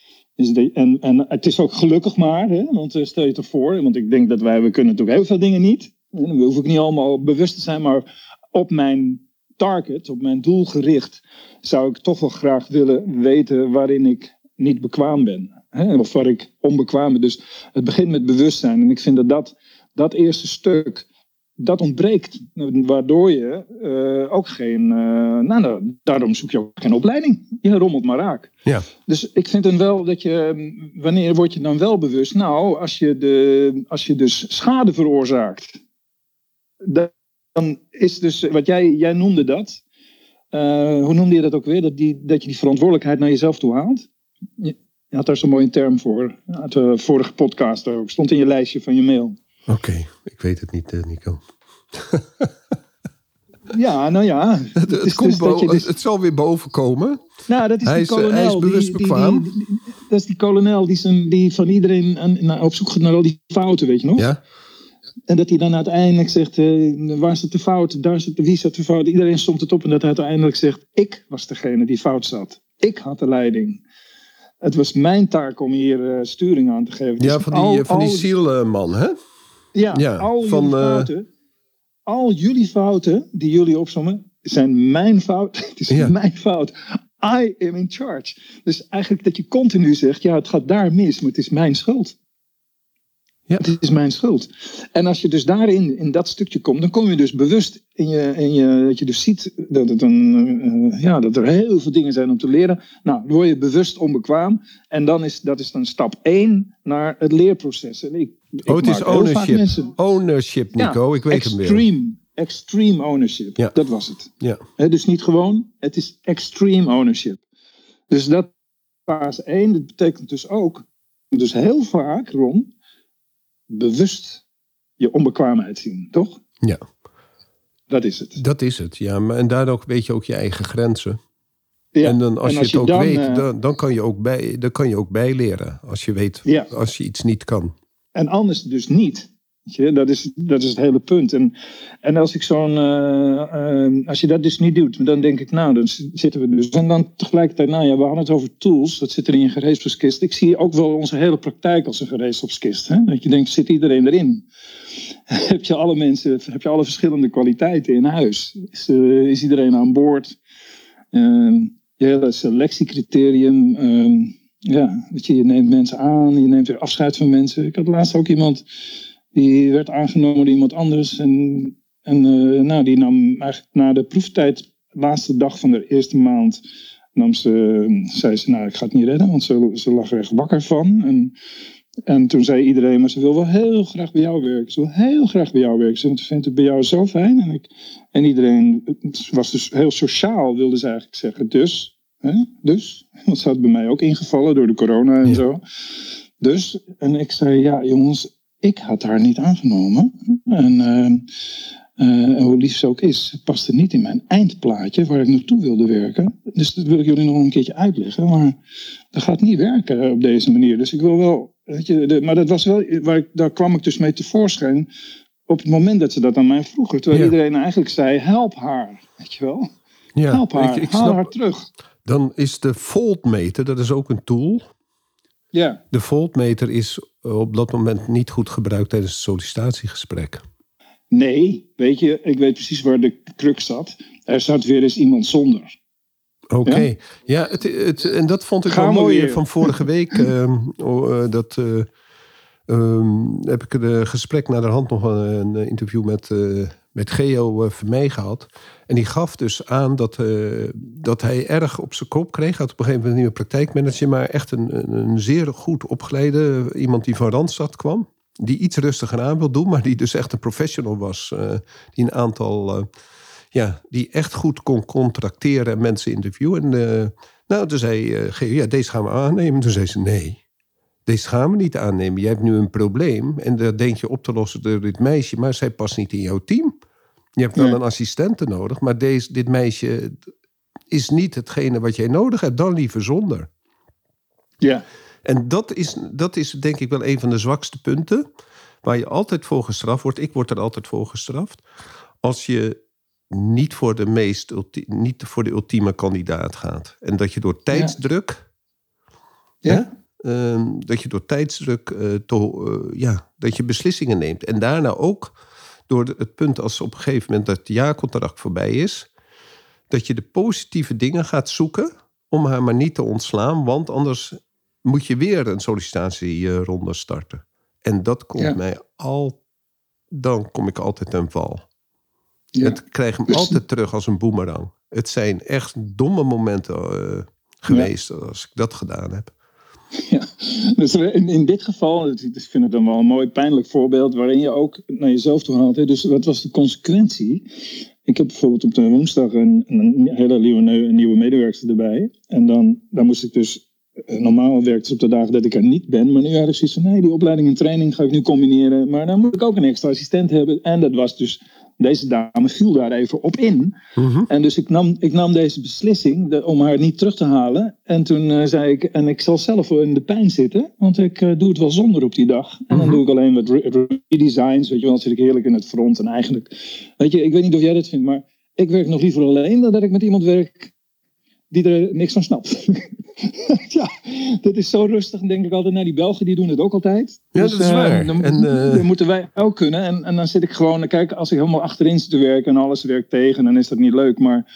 [SPEAKER 2] En, en het is ook gelukkig maar, hè, want eh, stel je toch voor, want ik denk dat wij, we kunnen natuurlijk heel veel dingen niet. En dan hoef ik niet allemaal bewust te zijn, maar op mijn target, op mijn doel gericht, zou ik toch wel graag willen weten waarin ik niet bekwaam ben. Hè, of waar ik onbekwaam ben. Dus het begint met bewustzijn. En ik vind dat, dat eerste stuk, dat ontbreekt. Waardoor je eh, ook geen. nou, nou, daarom zoek je ook geen opleiding. Je rommelt maar raak.
[SPEAKER 1] Ja.
[SPEAKER 2] Dus ik vind dan wel dat je. mm, Wanneer word je dan wel bewust? Nou, als je, de, als je dus schade veroorzaakt. Dan is dus. Wat jij, jij noemde dat. eh, hoe noemde je dat ook weer? Dat, die, dat je die verantwoordelijkheid naar jezelf toe haalt. Je, je had daar zo'n mooie term voor. Uit de vorige podcast ook. Stond in je lijstje van je mail.
[SPEAKER 1] Oké, ik weet het niet, eh, Nico. <laughs>
[SPEAKER 2] Ja, nou ja.
[SPEAKER 1] Het,
[SPEAKER 2] dus dus-
[SPEAKER 1] het, zal weer boven komen.
[SPEAKER 2] Nou, dat is
[SPEAKER 1] Hij
[SPEAKER 2] die
[SPEAKER 1] is, eh,
[SPEAKER 2] kolonel.
[SPEAKER 1] hij is bewust
[SPEAKER 2] die,
[SPEAKER 1] bekwaam.
[SPEAKER 2] die- die- dat is die kolonel die, zijn, die van iedereen aan, naar- op zoek gaat naar al die fouten, weet je nog?
[SPEAKER 1] Ja?
[SPEAKER 2] En dat hij dan uiteindelijk zegt, eh, waar zit de fout? Daar wie zat de fout? Iedereen stond het op en dat hij uiteindelijk zegt, ik was degene die fout zat. Ik had de leiding. Het was mijn taak om hier sturing aan te geven.
[SPEAKER 1] Ja,
[SPEAKER 2] Dus
[SPEAKER 1] van die,
[SPEAKER 2] al-
[SPEAKER 1] van die zielman, hè?
[SPEAKER 2] Ja,
[SPEAKER 1] Ja,
[SPEAKER 2] al
[SPEAKER 1] van,
[SPEAKER 2] jullie
[SPEAKER 1] eh,
[SPEAKER 2] fouten. Al jullie fouten die jullie opzommen, zijn mijn fout. <laughs> Het is
[SPEAKER 1] Ja.
[SPEAKER 2] mijn fout. I am in charge. Dus eigenlijk dat je continu zegt, ja, het gaat daar mis, maar het is mijn schuld.
[SPEAKER 1] Ja.
[SPEAKER 2] Het is mijn schuld. En als je dus daarin, in dat stukje komt, dan kom je dus bewust in je, in je dat je dus ziet dat, het een, eh, ja, dat er heel veel dingen zijn om te leren. Nou, dan word je bewust onbekwaam. En dan is dat is dan stap één naar het leerproces. En ik
[SPEAKER 1] Oh, het is ownership. Ownership, Nico. ik weet hem weer.
[SPEAKER 2] extreme, extreme ownership.
[SPEAKER 1] Ja.
[SPEAKER 2] Dat was het.
[SPEAKER 1] Ja.
[SPEAKER 2] Dus niet gewoon, het is extreme ownership. Dus dat fase 1, dat betekent dus ook, dus heel vaak, Ron, bewust je onbekwaamheid zien, toch?
[SPEAKER 1] Ja.
[SPEAKER 2] Dat is het.
[SPEAKER 1] Dat is het, ja. Maar, en daardoor weet je ook je eigen grenzen.
[SPEAKER 2] Ja.
[SPEAKER 1] En dan, als,
[SPEAKER 2] en
[SPEAKER 1] je het ook
[SPEAKER 2] dan,
[SPEAKER 1] weet,
[SPEAKER 2] eh,
[SPEAKER 1] dan, dan, kan je ook bij, dan kan je ook bijleren. Als je weet,
[SPEAKER 2] Ja.
[SPEAKER 1] als je iets niet kan.
[SPEAKER 2] En anders dus niet. Je, dat, is, dat is het hele punt. En, en als ik zo'n. eh, eh, als je dat dus niet doet, dan denk ik, nou, dan zitten we dus. En dan tegelijkertijd, nou ja, we hadden het over tools. Dat zit er in je gereedschapskist. Ik zie ook wel onze hele praktijk als een gereedschapskist. Hè? Dat je denkt, zit iedereen erin? <laughs> heb je alle mensen, heb je alle verschillende kwaliteiten in huis? Is, eh, is iedereen aan boord? Ehm, je hele selectiecriterium. Ja, weet je, je neemt mensen aan, je neemt weer afscheid van mensen. Ik had laatst ook iemand die werd aangenomen door iemand anders. En, en eh, nou, die nam eigenlijk na de proeftijd, laatste dag van de eerste maand, nam ze, zei ze, nou, ik ga het niet redden, want ze, ze lag er echt wakker van. En, en toen zei iedereen, maar ze wil wel heel graag bij jou werken. Ze wil heel graag bij jou werken. Ze vindt het bij jou zo fijn. En, ik, en iedereen het was dus heel sociaal, wilde ze eigenlijk zeggen. Dus, hè, dus, <laughs> ze had bij mij ook ingevallen door de corona en
[SPEAKER 1] Ja.
[SPEAKER 2] zo. Dus, en ik zei, ja jongens, ik had haar niet aangenomen. En, eh, eh, hoe lief ze ook is, het paste niet in mijn eindplaatje waar ik naartoe wilde werken. Dus dat wil ik jullie nog een keertje uitleggen. Maar dat gaat niet werken op deze manier. Dus ik wil wel, weet je, de- maar dat was wel, waar ik, daar kwam ik dus mee tevoorschijn. Op het moment dat ze dat aan mij vroegen. Terwijl
[SPEAKER 1] Ja.
[SPEAKER 2] iedereen eigenlijk zei, help haar. Weet je wel?
[SPEAKER 1] Ja,
[SPEAKER 2] help haar,
[SPEAKER 1] ik, ik
[SPEAKER 2] haal
[SPEAKER 1] snap.
[SPEAKER 2] haar terug.
[SPEAKER 1] Dan is de voltmeter, dat is ook een tool.
[SPEAKER 2] Ja,
[SPEAKER 1] De voltmeter is eh, op dat moment niet goed gebruikt tijdens het sollicitatiegesprek.
[SPEAKER 2] nee, weet je, ik weet precies waar de crux zat. Er zat weer eens iemand zonder.
[SPEAKER 1] Oké,
[SPEAKER 2] Ja?
[SPEAKER 1] ja, het, het, en dat vond ik
[SPEAKER 2] Gaan
[SPEAKER 1] wel
[SPEAKER 2] we
[SPEAKER 1] mooi
[SPEAKER 2] weer.
[SPEAKER 1] van vorige week. <laughs> eh, dat eh, ehm, heb ik een gesprek naar de hand nog een, interview met, eh, met Geo uh, Vermeij gehad. En die gaf dus aan dat, eh, dat hij erg op zijn kop kreeg. Hij had op een gegeven moment een nieuwe praktijkmanager, maar echt een, een, zeer goed opgeleide iemand die van Randstad kwam. Die iets rustiger aan wil doen, maar die dus echt een professional was. eh, die een aantal, eh, ja, die echt goed kon contracteren en mensen interviewen. En, eh, nou, toen zei eh, Geo, ja, deze gaan we aannemen. Toen zei ze nee. Deze gaan we niet aannemen. Je hebt nu een probleem en dat denk je op te lossen door dit meisje, maar zij past niet in jouw team. Je hebt wel
[SPEAKER 2] Ja.
[SPEAKER 1] een assistente nodig, maar deze, dit meisje is niet hetgene wat jij nodig hebt. Dan liever zonder.
[SPEAKER 2] Ja,
[SPEAKER 1] En dat is, dat is denk ik wel een van de zwakste punten. Waar je altijd voor gestraft wordt. Ik word er altijd voor gestraft. Als je niet voor de, meest, ulti- niet voor de ultieme kandidaat gaat. En dat je door tijdsdruk.
[SPEAKER 2] ja,
[SPEAKER 1] ehm, dat je door tijdsdruk. eh, to- eh, ja, dat je beslissingen neemt. En daarna ook door het punt als op een gegeven moment dat het jaarcontract voorbij is. Dat je de positieve dingen gaat zoeken. Om haar maar niet te ontslaan. Want anders moet je weer een sollicitatieronde starten. En dat komt
[SPEAKER 2] Ja.
[SPEAKER 1] mij al. Dan kom ik altijd ten val.
[SPEAKER 2] ja.
[SPEAKER 1] Het krijg hem
[SPEAKER 2] Dus-
[SPEAKER 1] altijd terug als een boemerang. Het zijn echt domme momenten eh, geweest als ik dat gedaan heb.
[SPEAKER 2] Ja, <clears throat> dus in, in dit geval, het- ik vind het dan wel een mooi pijnlijk voorbeeld waarin je ook naar jezelf toe haalt. Dus wat was de consequentie? Ik heb bijvoorbeeld op de woensdag een, een hele nieuwe, nieuwe medewerker erbij. En dan, dan moest ik dus, eh, normaal werkt ze op de dagen dat ik er niet ben. Maar nu had ik zoiets van, nee, die opleiding en training ga ik nu combineren. Maar dan moet ik ook een extra assistent hebben. En dat was dus, deze dame viel daar even op in. En dus ik nam, ik nam deze beslissing de- om haar niet terug te halen. En toen eh, zei ik, en ik zal zelf wel in de pijn zitten, want ik eh, doe het wel zonder op die dag. En dan doe ik alleen wat re- redesigns, weet je wel, dan zit ik heerlijk in het front. En eigenlijk, weet je, ik weet niet of jij dat vindt, maar ik werk nog liever alleen dan dat ik met iemand werk die er niks van snapt. <laughs> <laughs> ja, dat is zo rustig, denk ik altijd. Nou, die Belgen die doen het ook altijd.
[SPEAKER 1] Ja,
[SPEAKER 2] Dus,
[SPEAKER 1] dat is
[SPEAKER 2] eh,
[SPEAKER 1] waar.
[SPEAKER 2] Dan,
[SPEAKER 1] En, eh,
[SPEAKER 2] dan moeten wij ook kunnen. En, en dan zit ik gewoon, kijk, als ik helemaal achterin zit te werken en alles werkt tegen, dan is dat niet leuk. Maar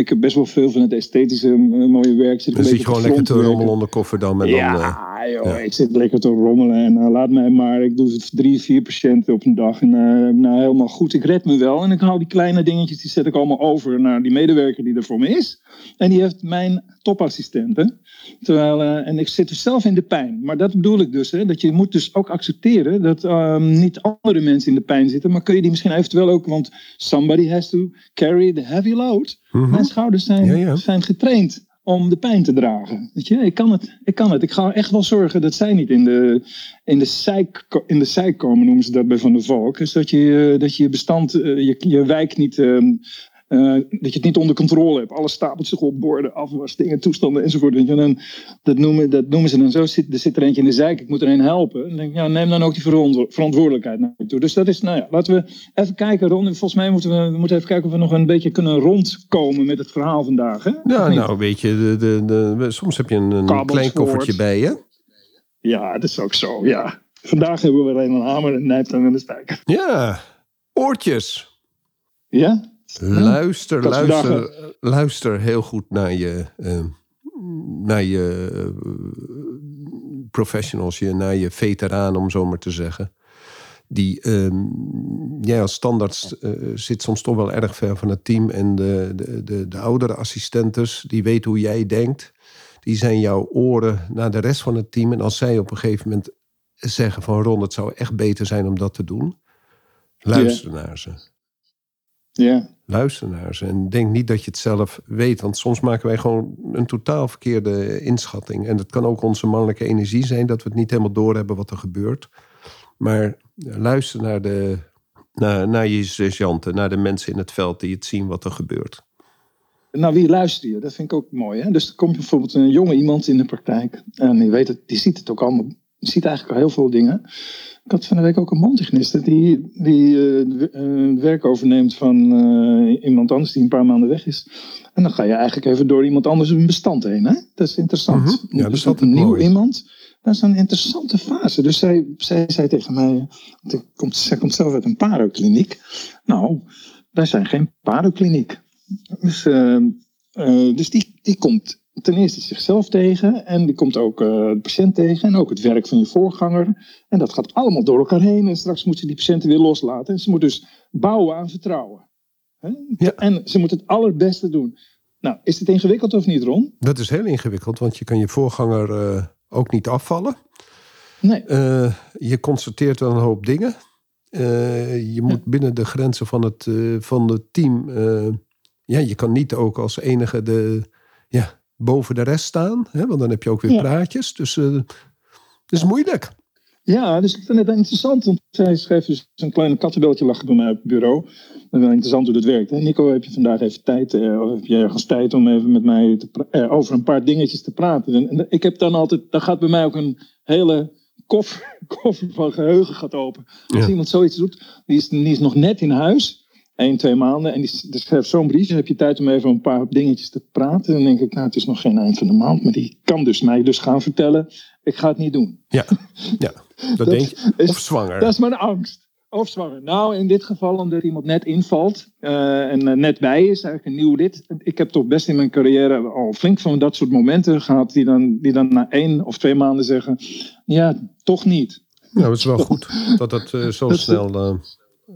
[SPEAKER 2] ik heb best wel veel van het esthetische eh, mooie werk. Zit
[SPEAKER 1] Dan
[SPEAKER 2] een
[SPEAKER 1] zit je gewoon lekker te rommelen onder kofferdam. En dan, eh,
[SPEAKER 2] Ja, joh,
[SPEAKER 1] ja.
[SPEAKER 2] ik zit lekker te rommelen en eh, laat mij maar. Ik doe drie, vier patiënten op een dag en eh, nou, helemaal goed. Ik red me wel en ik haal die kleine dingetjes, die zet ik allemaal over naar die medewerker die er voor me is. En die heeft mijn topassistenten. Terwijl, eh, en ik zit dus zelf in de pijn. Maar dat bedoel ik dus, hè, dat je moet dus ook accepteren dat ehm, niet andere mensen in de pijn zitten. Maar kun je die misschien eventueel ook, want somebody has to carry the heavy load.
[SPEAKER 1] mhm.
[SPEAKER 2] Mijn schouders zijn,
[SPEAKER 1] ja.
[SPEAKER 2] zijn getraind om de pijn te dragen. Weet je, ik kan het. Ik kan het. Ik ga echt wel zorgen dat zij niet in de, in de, zeik, in de zeik komen, noemen ze dat bij Van der Valk. Dus dat je, eh, dat je bestand, eh, je, je wijk niet. ehm, eh, dat je het niet onder controle hebt. Alles stapelt zich op, borden, afwas, dingen, toestanden enzovoort. En dan, dat, noemen, dat noemen ze dan zo. Zit, er zit er eentje in de zeik, ik moet er een helpen. En dan denk ik, ja, neem dan ook die verantwo- verantwoordelijkheid naar je toe. Dus dat is, nou ja, laten we even kijken, Ron. Volgens mij moeten we, we moeten even kijken of we nog een beetje kunnen rondkomen met het verhaal vandaag. Hè?
[SPEAKER 1] Ja, nou weet je, de, de, de, soms heb je een, een klein koffertje bij je.
[SPEAKER 2] Ja, dat is ook zo, ja. Vandaag hebben we alleen een hamer en nijptang en de spijker.
[SPEAKER 1] Ja, oortjes.
[SPEAKER 2] Ja?
[SPEAKER 1] Luister, luister, luister heel goed naar je, eh, naar je eh, professionals, je, naar je veteranen, om zo maar te zeggen. Die, ehm, jij als standaard eh, zit soms toch wel erg ver van het team. En de, de, de, de oudere assistentes, die weten hoe jij denkt. Die zijn jouw oren naar de rest van het team. En als zij op een gegeven moment zeggen van Ron, het zou echt beter zijn om dat te doen. Luister naar ze.
[SPEAKER 2] Ja.
[SPEAKER 1] Luister naar ze en denk niet dat je het zelf weet. Want soms maken wij gewoon een totaal verkeerde inschatting. En dat kan ook onze mannelijke energie zijn... dat we het niet helemaal doorhebben wat er gebeurt. Maar luister naar, de, naar, naar je sergeanten... naar de mensen in het veld die het zien wat er gebeurt.
[SPEAKER 2] Nou, wie luister je? Dat vind ik ook mooi. Hè? Dus er komt bijvoorbeeld een jonge iemand in de praktijk. En die, weet het, die ziet het ook allemaal. Die ziet eigenlijk al heel veel dingen. Ik had van de week ook een mondhygiëniste die, die het werk overneemt van eh, iemand anders die een paar maanden weg is. En dan ga je eigenlijk even door iemand anders een bestand heen. Hè? Dat is interessant.
[SPEAKER 1] Mhm. Ja, dat is
[SPEAKER 2] dus een nieuw iemand. Dat is een interessante fase. Dus zij, zij zei tegen mij, want ik komt, zij komt zelf uit een parokliniek. Nou, wij zijn geen parokliniek. Dus, dus die, die komt ten eerste zichzelf tegen en die komt ook eh, de patiënt tegen en ook het werk van je voorganger. En dat gaat allemaal door elkaar heen en straks moet ze die patiënten weer loslaten. En ze moet dus bouwen aan vertrouwen. Hè?
[SPEAKER 1] Ja.
[SPEAKER 2] En ze moet het allerbeste doen. Nou, is dit ingewikkeld of niet, Ron?
[SPEAKER 1] Dat is heel ingewikkeld, want je kan je voorganger eh, ook niet afvallen.
[SPEAKER 2] Nee.
[SPEAKER 1] Eh, je constateert wel een hoop dingen. Je moet binnen de grenzen van het, van het team. ja, je kan niet ook als enige de, ja, boven de rest staan. Hè, want dan heb je ook weer
[SPEAKER 2] Ja.
[SPEAKER 1] praatjes. Dus eh, Dat is moeilijk.
[SPEAKER 2] Ja, dus ik vind het interessant. Want zij schreef dus een klein kattenbelletje lachen bij mij op het bureau. Dat is wel interessant hoe dat werkt. Hè? Nico, heb je vandaag even tijd, eh, of heb je ergens tijd om even met mij te eh, over een paar dingetjes te praten? En, en ik heb dan altijd, dan gaat bij mij ook een hele koffer, <laughs> koffer van geheugen gaat open. Als
[SPEAKER 1] Ja.
[SPEAKER 2] iemand zoiets doet, die is, die is nog net in huis, één, twee maanden, en die, die schrijft zo'n briefje, heb je tijd om even een paar dingetjes te praten? Dan denk ik, nou, het is nog geen eind van de maand, maar die kan dus mij dus gaan vertellen, ik ga het niet doen.
[SPEAKER 1] Ja, ja <laughs> dat,
[SPEAKER 2] Dat
[SPEAKER 1] denk je.
[SPEAKER 2] is-
[SPEAKER 1] Of zwanger.
[SPEAKER 2] Dat is mijn angst. Of zwanger. Nou, in dit geval omdat iemand net invalt eh, en eh, net bij is, eigenlijk een nieuw lid. Ik heb toch best in mijn carrière al flink van dat soort momenten gehad die dan, die dan na één of twee maanden zeggen, ja, toch niet.
[SPEAKER 1] Nou, het is wel <laughs> goed dat dat eh, zo
[SPEAKER 2] Dat-
[SPEAKER 1] snel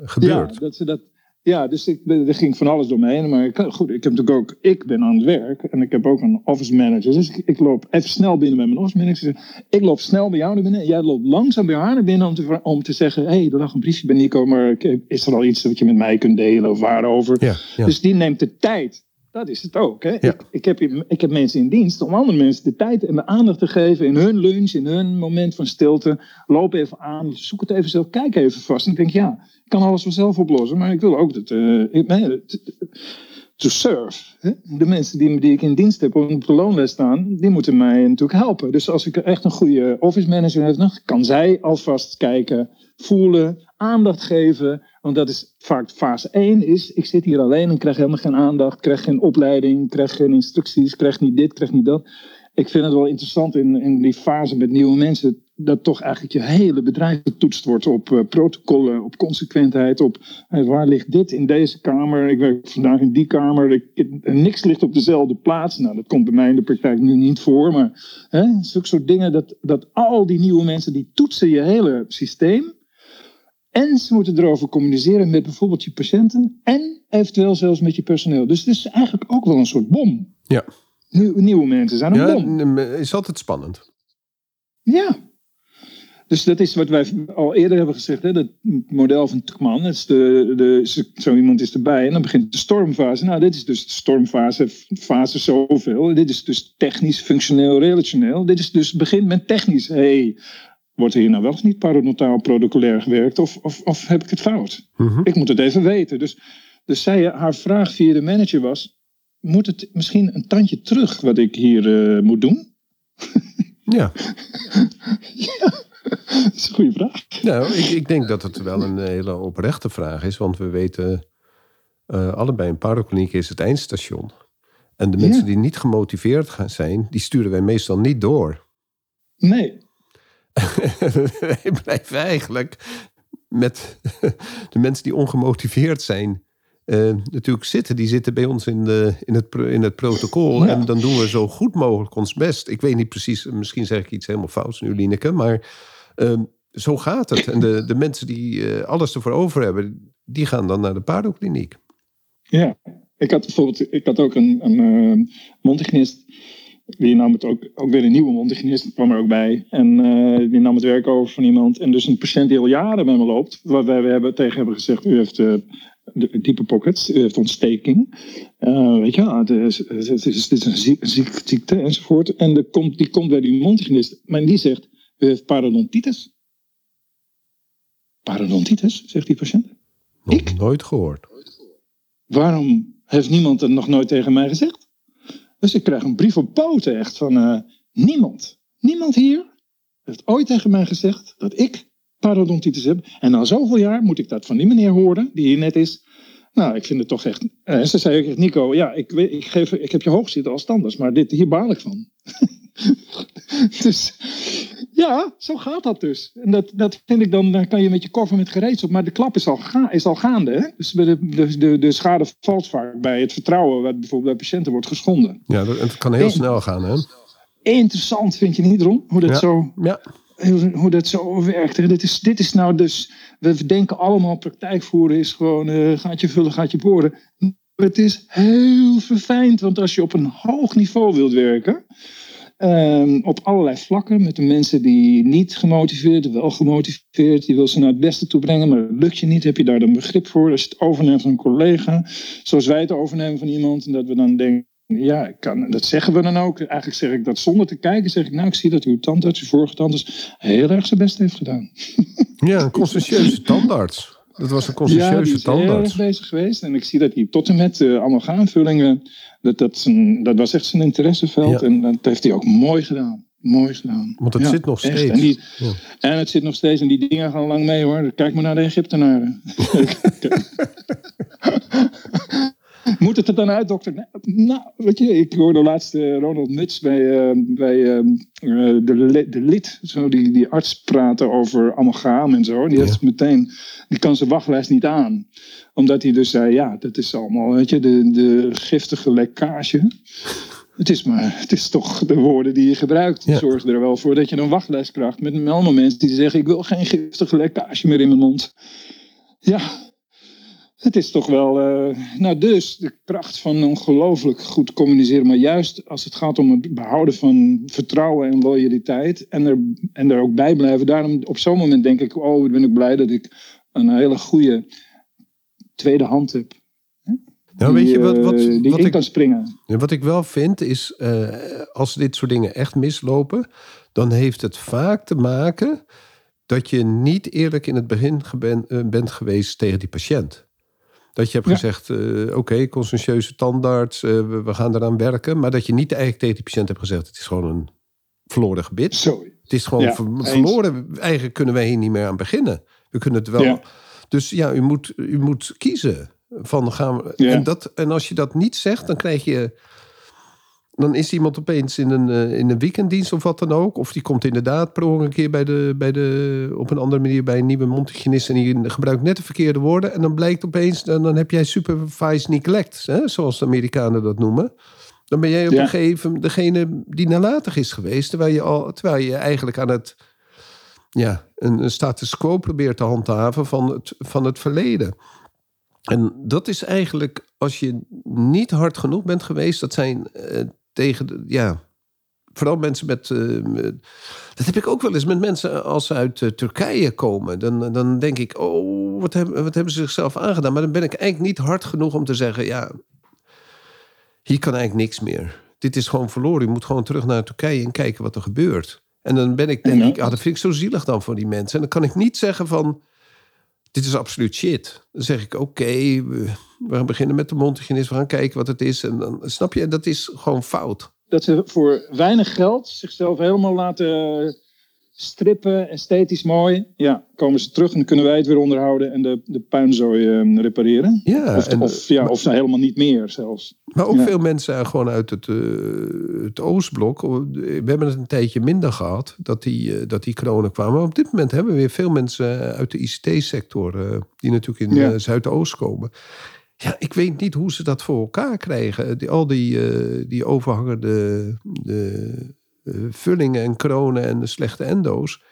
[SPEAKER 1] gebeurt.
[SPEAKER 2] Ja, dat ze dat, ja dus ik, er ging van alles door me heen. Maar ik, goed, ik heb natuurlijk ook, ik ben aan het werk en ik heb ook een office manager. Dus ik, ik loop even snel binnen bij mijn office manager. Ik loop snel bij jou naar binnen. en Jij loopt langzaam bij haar naar binnen om te, om te zeggen: hé, hey, er lag een briefje bij Nico, maar is er al iets wat je met mij kunt delen of waarover?
[SPEAKER 1] Ja, ja.
[SPEAKER 2] Dus die neemt de tijd. Dat is het ook. Hè?
[SPEAKER 1] Ja.
[SPEAKER 2] Ik, ik, heb, ik heb mensen in dienst om andere mensen de tijd en de aandacht te geven in hun lunch, in hun moment van stilte. Loop even aan, zoek het even zelf, kijk even vast. En ik denk, ja, ik kan alles vanzelf oplossen, maar ik wil ook dat. eh, ik, nee, to serve. De mensen die, die ik in dienst heb op de loonlijst staan, die moeten mij natuurlijk helpen. Dus als ik echt een goede office manager heb, dan kan zij alvast kijken, voelen, aandacht geven. Want dat is vaak fase 1 is, ik zit hier alleen en krijg helemaal geen aandacht, krijg geen opleiding, krijg geen instructies, krijg niet dit, krijg niet dat. Ik vind het wel interessant in, in die fase met nieuwe mensen, dat toch eigenlijk je hele bedrijf getoetst wordt op eh, protocollen, op consequentheid, op eh, waar ligt dit in deze kamer, ik werk vandaag in die kamer, ik, ik- niks ligt op dezelfde plaats. Nou, dat komt bij mij in de praktijk nu niet voor, maar hè, zulke soort dingen, dat, dat al die nieuwe mensen, die toetsen je hele systeem. En ze moeten erover communiceren met bijvoorbeeld je patiënten en eventueel zelfs met je personeel. Dus het is eigenlijk ook wel een soort bom.
[SPEAKER 1] Ja.
[SPEAKER 2] Nieuw- nieuwe mensen zijn een
[SPEAKER 1] Ja,
[SPEAKER 2] bom.
[SPEAKER 1] is altijd spannend.
[SPEAKER 2] Ja. Dus dat is wat wij al eerder hebben gezegd. Hè? Dat model van Tuckman. Dat is de, de, zo iemand is erbij en dan begint de stormfase. Nou, dit is dus de stormfase, fase zoveel. Dit is dus technisch, functioneel, relationeel. Dit is dus begint met technisch. hey, wordt er hier nou wel of niet parodontaal protocolair gewerkt? Of, of, of heb ik het fout?
[SPEAKER 1] Mhm.
[SPEAKER 2] Ik moet het even weten. Dus, dus zij, haar vraag via de manager was... Moet het misschien een tandje terug wat ik hier eh, moet doen?
[SPEAKER 1] Ja. <laughs> <laughs>
[SPEAKER 2] Dat is een goede vraag.
[SPEAKER 1] Nou, ik, ik denk dat het wel een hele oprechte vraag is. Want we weten eh, allebei, een parokliniek is het eindstation. En de
[SPEAKER 2] Ja.
[SPEAKER 1] mensen die niet gemotiveerd gaan zijn, die sturen wij meestal niet door.
[SPEAKER 2] Nee, <laughs>
[SPEAKER 1] wij blijven eigenlijk met <laughs> de mensen die ongemotiveerd zijn. eh, natuurlijk zitten. Die zitten bij ons in, de, in, het, in het protocol.
[SPEAKER 2] Ja.
[SPEAKER 1] En dan doen we zo goed mogelijk ons best. Ik weet niet precies, misschien zeg ik iets helemaal fouts nu, Lineke. Maar ehm, zo gaat het. En de, de mensen die eh, alles ervoor over hebben, die gaan dan naar de paardenkliniek.
[SPEAKER 2] Ja, ik had bijvoorbeeld, ik had ook een, een eh, mondhygiënist. Die nam het ook, ook weer een nieuwe mondhygiënist, kwam er ook bij. En eh, die nam het werk over van iemand. En dus een patiënt die al jaren bij me loopt, waar wij we hebben, tegen hebben gezegd: U heeft eh, de, diepe pockets, u heeft ontsteking. Weet je, ja, het is, het is, het is een ziek, ziek- ziekte enzovoort. En die komt bij die mondhygiënist, maar die zegt: parodontitis. Parodontitis, zegt die patiënt.
[SPEAKER 1] Nog
[SPEAKER 2] Ik?
[SPEAKER 1] nooit gehoord.
[SPEAKER 2] Waarom heeft niemand het nog nooit tegen mij gezegd? Dus ik krijg een brief op poten echt van eh, niemand. Niemand hier heeft ooit tegen mij gezegd dat ik parodontitis heb. En na zoveel jaar moet ik dat van die meneer horen, die hier net is. Nou, ik vind het toch echt... En ze zei ook, Nico, ja, ik, weet- ik, geef, ik heb je hoog zitten als standaard, maar dit, hier baal ik van. <laughs> <laughs> dus ja, zo gaat dat dus. En dat, dat vind ik dan, dan kan je met je koffer met gereedschap, maar de klap is al, ga, is al gaande. Hè? Dus de, de, de, de schade valt vaak bij het vertrouwen wat bijvoorbeeld bij patiënten wordt geschonden.
[SPEAKER 1] Ja, dat- het kan heel
[SPEAKER 2] En-
[SPEAKER 1] snel gaan, hè?
[SPEAKER 2] Interessant vind je niet, Ron? Hoe dat,
[SPEAKER 1] Ja.
[SPEAKER 2] zo,
[SPEAKER 1] Ja,
[SPEAKER 2] hoe, dat zo werkt. Hè? Dit, is, dit is nou dus, we denken allemaal praktijk voeren is gewoon eh gaat je vullen, gaat je boren. Het is heel verfijnd, want als je op een hoog niveau wilt werken, ehm, op allerlei vlakken, met de mensen die niet gemotiveerd, wel gemotiveerd, die wil ze naar het beste toe brengen, maar dat lukt je niet, heb je daar dan begrip voor. Als je het overneemt van een collega, zoals wij het overnemen van iemand, en dat we dan denken, ja, ik kan, dat zeggen we dan ook. Eigenlijk zeg ik dat zonder te kijken. Zeg ik, nou, ik zie dat uw tandarts, uw vorige tandarts, heel erg zijn best heeft gedaan. <laughs>
[SPEAKER 1] Ja, een conscientieuze tandarts. Dat was een
[SPEAKER 2] Ja,
[SPEAKER 1] conscientieuze
[SPEAKER 2] die is heel erg bezig geweest. En ik zie dat hij tot en met uh, amalgaamvullingen, dat, dat, zijn, dat was echt zijn interesseveld.
[SPEAKER 1] Ja.
[SPEAKER 2] En dat heeft hij ook mooi gedaan. Mooi gedaan.
[SPEAKER 1] Want het
[SPEAKER 2] Ja,
[SPEAKER 1] zit nog steeds.
[SPEAKER 2] En, die,
[SPEAKER 1] Ja.
[SPEAKER 2] en het zit nog steeds. En die dingen gaan lang mee hoor. Kijk maar naar de Egyptenaren. <laughs> <laughs> <laughs> Moet het er dan uit, dokter? Nou, Nou, weet je, ik hoorde laatst eh, Ronald Nuts bij, eh, bij eh, eh, de, de lid, zo die, die arts praten over amalgaam en zo. Die, heeft meteen, die kan zijn wachtlijst niet aan. Omdat hij dus zei, ja, dat is allemaal, weet je, de, de giftige lekkage. Het is, maar, het is toch de woorden die je gebruikt.
[SPEAKER 1] Ja.
[SPEAKER 2] zorgen er wel voor dat je een wachtlijst krijgt. Met allemaal mensen die zeggen, ik wil geen giftige lekkage meer in mijn mond. Ja, het is toch wel. eh, nou, dus de kracht van ongelooflijk goed communiceren. Maar juist als het gaat om het behouden van vertrouwen en loyaliteit. En er, en er ook bij blijven. Daarom op zo'n moment denk ik: oh, wat ben ik blij dat ik een hele goede tweede hand heb.
[SPEAKER 1] Nou, weet je wat, wat,
[SPEAKER 2] eh, die
[SPEAKER 1] wat,
[SPEAKER 2] in
[SPEAKER 1] ik,
[SPEAKER 2] kan springen.
[SPEAKER 1] Wat ik wel vind is, eh, als dit soort dingen echt mislopen, dan heeft het vaak te maken dat je niet eerlijk in het begin bent geweest tegen die patiënt. Dat je hebt
[SPEAKER 2] Ja.
[SPEAKER 1] gezegd, eh, oké, conscientieuze tandarts, eh, we, we gaan eraan werken. Maar dat je niet eigenlijk tegen die patiënt hebt gezegd, het is gewoon een verloren gebit.
[SPEAKER 2] Zo.
[SPEAKER 1] Het is gewoon
[SPEAKER 2] Ja,
[SPEAKER 1] ver-
[SPEAKER 2] eens.
[SPEAKER 1] verloren. Eigenlijk kunnen wij hier niet meer aan beginnen. We kunnen het wel.
[SPEAKER 2] Ja.
[SPEAKER 1] Dus ja, u moet, u moet kiezen. Van gaan we, en, dat, en als je dat niet zegt, dan krijg je. Dan is iemand opeens in een, eh, in een weekenddienst of wat dan ook. Of die komt inderdaad per een keer bij de, bij de, op een andere manier bij een nieuwe mondhygiënist. En die gebruikt net de verkeerde woorden. En dan blijkt opeens, dan, dan heb jij supervised neglect. Hè, zoals de Amerikanen dat noemen. Dan ben jij op
[SPEAKER 2] Ja.
[SPEAKER 1] een gegeven moment degene die nalatig is geweest. Terwijl je, al, terwijl je eigenlijk aan het ja, een, een status quo probeert te handhaven van het, van het verleden. En dat is eigenlijk, als je niet hard genoeg bent geweest, dat zijn eh, tegen, de, ja, vooral mensen met, eh, met- dat heb ik ook wel eens met mensen als ze uit eh, Turkije komen. Dan, dan denk ik, oh, wat hebben, wat hebben ze zichzelf aangedaan? Maar dan ben ik eigenlijk niet hard genoeg om te zeggen, ja, hier kan eigenlijk niks meer. Dit is gewoon verloren. Je moet gewoon terug naar Turkije en kijken wat er gebeurt. En dan ben ik, denk ik, ah, dat vind ik zo zielig dan voor die mensen. En dan kan ik niet zeggen van, dit is absoluut shit. Dan zeg ik, oké, we, gaan beginnen met de mondhygiënist. We gaan kijken wat het is. En dan snap je, dat is gewoon fout.
[SPEAKER 2] Dat ze voor weinig geld zichzelf helemaal laten strippen, esthetisch mooi. Ja, komen ze terug en dan kunnen wij het weer onderhouden en de, de puinzooi eh, repareren.
[SPEAKER 1] Ja,
[SPEAKER 2] of,
[SPEAKER 1] en-
[SPEAKER 2] of, ja, of helemaal niet meer zelfs.
[SPEAKER 1] Maar ook
[SPEAKER 2] Ja.
[SPEAKER 1] veel mensen gewoon uit het, eh, het Oostblok. We hebben het een tijdje minder gehad dat die, eh, dat die kronen kwamen. Maar op dit moment hebben we weer veel mensen uit de ICT-sector... eh, die natuurlijk in
[SPEAKER 2] Ja.
[SPEAKER 1] eh, Zuidoost komen. Ja, ik weet niet hoe ze dat voor elkaar krijgen. Die, al die, eh, die overhangende de, eh, vullingen en kronen en de slechte endo's.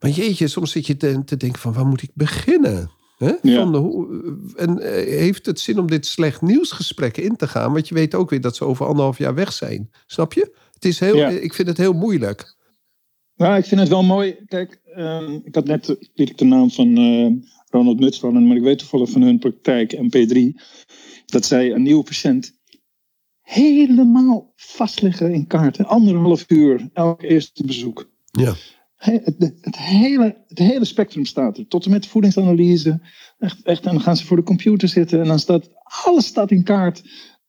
[SPEAKER 1] Maar jeetje, soms zit je te, te denken van waar moet ik beginnen? Hè?
[SPEAKER 2] Ja.
[SPEAKER 1] Van de, hoe- en eh, heeft het zin om dit slecht nieuwsgesprek in te gaan? Want je weet ook weer dat ze over anderhalf jaar weg zijn. Snap je? Het is heel,
[SPEAKER 2] Ja.
[SPEAKER 1] Ik vind het heel moeilijk.
[SPEAKER 2] Nou, ik vind het wel mooi. Kijk, ehm, ik had net eh, liet ik de naam van eh, Ronald Muts vallen, maar ik weet toevallig van hun praktijk MP3 dat zij een nieuwe patiënt helemaal vastleggen in kaarten. Anderhalf uur elk eerste bezoek.
[SPEAKER 1] Ja.
[SPEAKER 2] He- het, het, hele, het hele spectrum staat er. Tot en met voedingsanalyse. Echt, echt, en dan gaan ze voor de computer zitten en dan staat alles staat in kaart.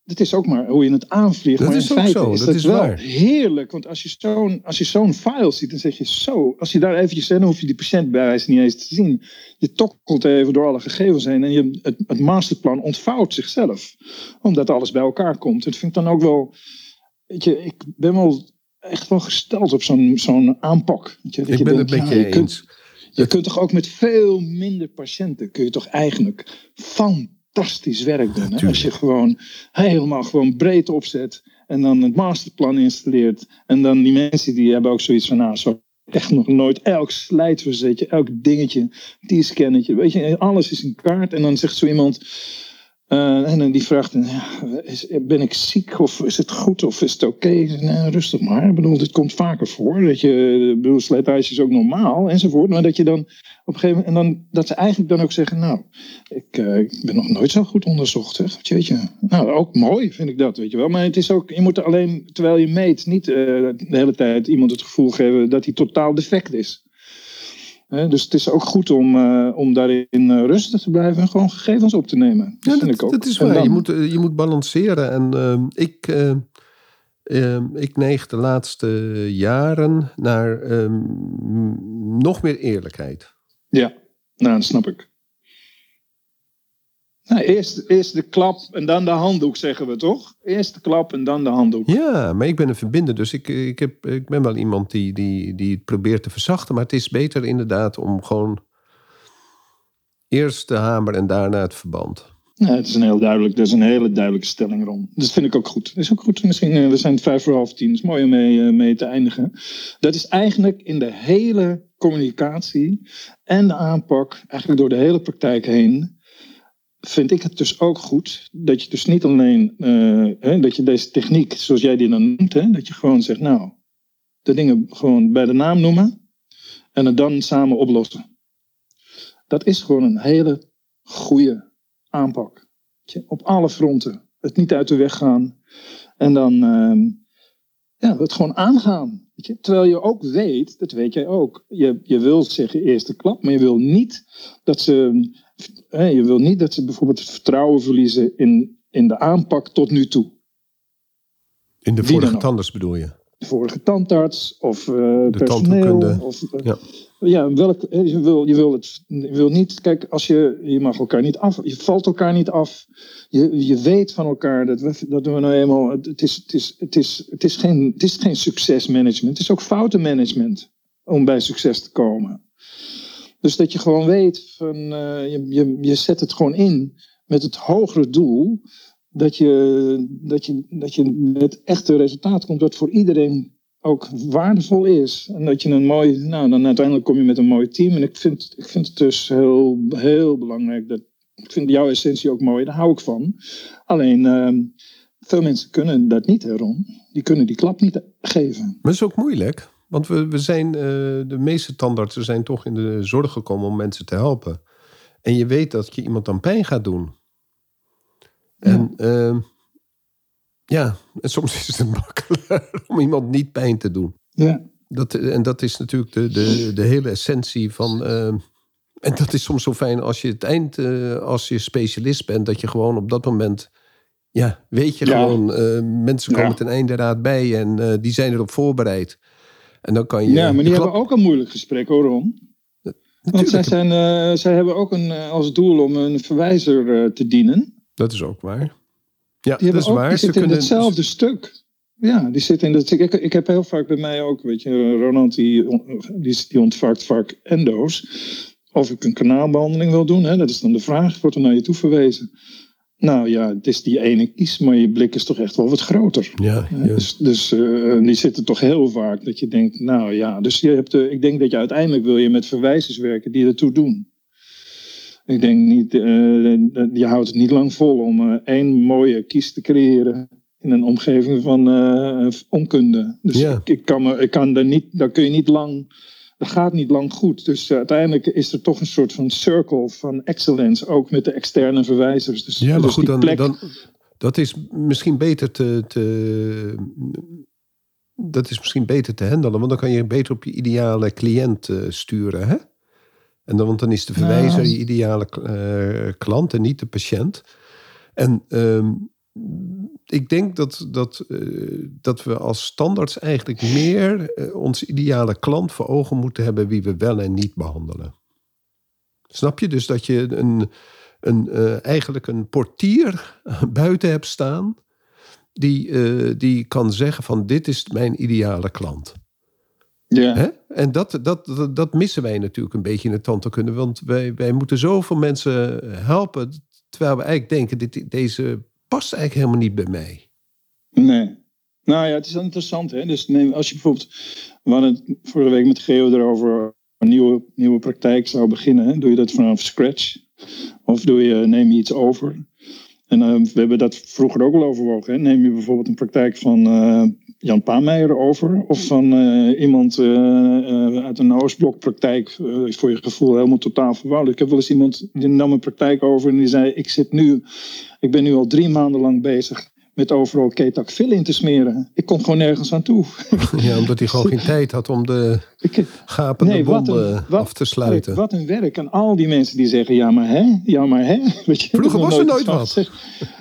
[SPEAKER 2] Het is ook maar hoe je het aanvliegt.
[SPEAKER 1] Dat
[SPEAKER 2] maar
[SPEAKER 1] is
[SPEAKER 2] in
[SPEAKER 1] ook
[SPEAKER 2] feite
[SPEAKER 1] zo,
[SPEAKER 2] is
[SPEAKER 1] dat
[SPEAKER 2] dat
[SPEAKER 1] is
[SPEAKER 2] wel
[SPEAKER 1] waar.
[SPEAKER 2] heerlijk. Want als je zo'n als je zo'n file ziet, dan zeg je zo. Als je daar eventjes, dan hoef je die patiënt bij wijze niet eens te zien. Je tokkelt even door alle gegevens heen en je, het, het masterplan ontvouwt zichzelf. Omdat alles bij elkaar komt. Dat vind ik dan ook wel. Weet je, ik ben wel echt wel gesteld op zo'n zo'n aanpak. Weet je,
[SPEAKER 1] Ik
[SPEAKER 2] je
[SPEAKER 1] ben het met
[SPEAKER 2] ja,
[SPEAKER 1] je
[SPEAKER 2] kunt- je kunt toch ook met veel minder patiënten kun je toch eigenlijk fantastisch werk doen. Hè? Als je gewoon helemaal gewoon breed opzet en dan het masterplan installeert. En dan die mensen die hebben ook zoiets van, nou, zo echt nog nooit elk slijtverzetje, elk dingetje, die scannetje, weet je, alles is in kaart. En dan zegt zo iemand, Uh, en die vraagt, is, ben ik ziek of is het goed of is het oké? Rustig maar. Ik bedoel, dit komt vaker voor. Dat je, ik bedoel, slijtage is ook normaal enzovoort. Maar dat je dan op een gegeven moment, en dan, dat ze eigenlijk dan ook zeggen, nou, ik, ik ben nog nooit zo goed onderzocht. Hè? Weet je. Nou, ook mooi vind ik dat, weet je wel. Maar het is ook, je moet alleen, terwijl je meet, niet de hele tijd iemand het gevoel geven dat hij totaal defect is dus het is ook goed om, uh, om daarin uh, rustig te blijven en gewoon gegevens op te nemen.
[SPEAKER 1] Dat,
[SPEAKER 2] ja,
[SPEAKER 1] vind
[SPEAKER 2] ik ook.
[SPEAKER 1] dat is waar. Je, moet, je moet balanceren. En uh, ik, ik neig de laatste jaren naar ehm, nog meer eerlijkheid.
[SPEAKER 2] Ja, nou, dat snap ik. Nou, eerst, eerst de klap en dan de handdoek, zeggen we toch? Eerst de klap en dan de handdoek.
[SPEAKER 1] Ja, maar ik ben een verbinder, dus ik, ik, heb, ik ben wel iemand die, die, die het probeert te verzachten. Maar het is beter inderdaad om gewoon eerst de hamer en daarna het verband.
[SPEAKER 2] Ja, het is een, heel duidelijk, dat is een hele duidelijke stelling rond. Dat vind ik ook goed. Dat is ook goed. Misschien, eh, we zijn vijf voor half tien. Dat is mooi om mee, eh, mee te eindigen. Dat is eigenlijk in de hele communicatie en de aanpak, eigenlijk door de hele praktijk heen vind ik het dus ook goed dat je dus niet alleen, uh, hè, dat je deze techniek, zoals jij die dan noemt, hè, dat je gewoon zegt, nou, de dingen gewoon bij de naam noemen en het dan samen oplossen. Dat is gewoon een hele goede aanpak. Op alle fronten. Het niet uit de weg gaan. En dan uh, ja, het gewoon aangaan. Terwijl je ook weet, dat weet jij ook, je, je wil zeggen eerste klap, maar je wil niet dat ze je wil niet dat ze bijvoorbeeld het vertrouwen verliezen in, in de aanpak tot nu toe.
[SPEAKER 1] In de vorige tandarts bedoel je?
[SPEAKER 2] De vorige tandarts of uh, personeel. Of, uh, ja, ja welk, je, wil, je, wil het, je wil niet, kijk, als je, je mag elkaar niet af, je valt elkaar niet af. Je, je weet van elkaar dat we, dat we nou eenmaal, het is, het, is, het, is, het, is geen, het is geen succesmanagement, het is ook foutenmanagement om bij succes te komen. Dus dat je gewoon weet, van, uh, je, je, je zet het gewoon in met het hogere doel. Dat je, dat, je, dat je met echte resultaat komt wat voor iedereen ook waardevol is. En dat je een mooi, nou dan uiteindelijk kom je met een mooi team. En ik vind, ik vind het dus heel, heel belangrijk dat, ik vind jouw essentie ook mooi, daar hou ik van. Alleen, uh, veel mensen kunnen dat niet, Ron. Die kunnen die klap niet geven. Maar
[SPEAKER 1] het is ook moeilijk. Want we, we zijn, uh, de meeste tandartsen zijn toch in de zorg gekomen om mensen te helpen. En je weet dat je iemand dan pijn gaat doen. En uh, ja, en soms is het <laughs> makkelijker om iemand niet pijn te doen.
[SPEAKER 2] Ja.
[SPEAKER 1] Dat, en dat is natuurlijk de, de, de hele essentie van. Uh, en dat is soms zo fijn als je het eind, uh, als je specialist bent, dat je gewoon op dat moment. Ja, weet je gewoon, mensen komen ja. ten einde raad bij en die zijn erop voorbereid. En dan kan je.
[SPEAKER 2] Ja, maar die hebben ook een moeilijk gesprek hoor, Ron. Want zij, zijn, uh, zij hebben ook een, uh, als doel om een verwijzer uh, te dienen.
[SPEAKER 1] Dat is ook waar. Ja,
[SPEAKER 2] die
[SPEAKER 1] dat is
[SPEAKER 2] ook,
[SPEAKER 1] waar.
[SPEAKER 2] Die zitten in hetzelfde stuk. Ja, die zitten in dat. Ik, ik heb heel vaak bij mij ook, weet je, Ronald die, die, die ontvangt vaak endo's. Of ik een kanaalbehandeling wil doen, hè, dat is dan de vraag, wordt er naar je toe verwezen. Nou ja, het is die ene kies, maar je blik is toch echt wel wat groter.
[SPEAKER 1] Ja, ja.
[SPEAKER 2] Dus, dus uh, die zitten toch heel vaak dat je denkt, nou ja, dus je hebt, uh, ik denk dat je uiteindelijk wil je met verwijzers werken die ertoe doen. Ik denk niet, uh, je houdt het niet lang vol om één mooie kies te creëren in een omgeving van onkunde. Dus ja. ik, ik, kan me, ik kan daar niet, daar kun je niet lang dat gaat niet lang goed. Dus uh, uiteindelijk is er toch een soort van circle van excellence, ook met de externe verwijzers. Dus,
[SPEAKER 1] ja, maar
[SPEAKER 2] dus
[SPEAKER 1] goed, dan,
[SPEAKER 2] plek...
[SPEAKER 1] dan, dat is misschien beter te, te, dat is misschien beter te handelen, want dan kan je beter op je ideale cliënt uh, sturen, hè? En dan, want dan is de verwijzer
[SPEAKER 2] Nou.
[SPEAKER 1] je ideale uh, klant en niet de patiënt. En um, ik denk dat, dat, uh, dat we als standaards eigenlijk meer uh, onze ideale klant voor ogen moeten hebben wie we wel en niet behandelen. Snap je? Dus dat je een, een, uh, eigenlijk een portier <laughs> buiten hebt staan die, die kan zeggen van dit is mijn ideale klant.
[SPEAKER 2] Ja.
[SPEAKER 1] Hè? En dat, dat, dat, dat, missen wij natuurlijk een beetje in het tandheelkunde. Want wij, wij moeten zoveel mensen helpen. Terwijl we eigenlijk denken, dit, deze past eigenlijk helemaal niet bij mij.
[SPEAKER 2] Nee. Nou ja, het is interessant. Hè? Dus neem, als je bijvoorbeeld, we hadden het vorige week met Geo erover, een nieuwe, nieuwe praktijk zou beginnen. Hè? Doe je dat vanaf scratch? Of doe je, neem je iets over? En uh, we hebben dat vroeger ook al overwogen. Neem je bijvoorbeeld een praktijk van uh, Jan Paameijer over, of van uh, iemand uit een Oostblokpraktijk, is voor je gevoel helemaal totaal verwarrend. Ik heb wel eens iemand die nam een praktijk over en die zei: Ik zit nu, ik ben nu al drie maanden lang bezig met overal ketakfil in te smeren. Ik kom gewoon nergens aan toe. <laughs>
[SPEAKER 1] Ja, omdat hij gewoon geen tijd had om de <laughs> gapende nee, af te sluiten.
[SPEAKER 2] Wat een werk. En al die mensen die zeggen, ja maar hè, ja maar hè. <laughs>
[SPEAKER 1] Weet je, Vroeger was er nooit wat.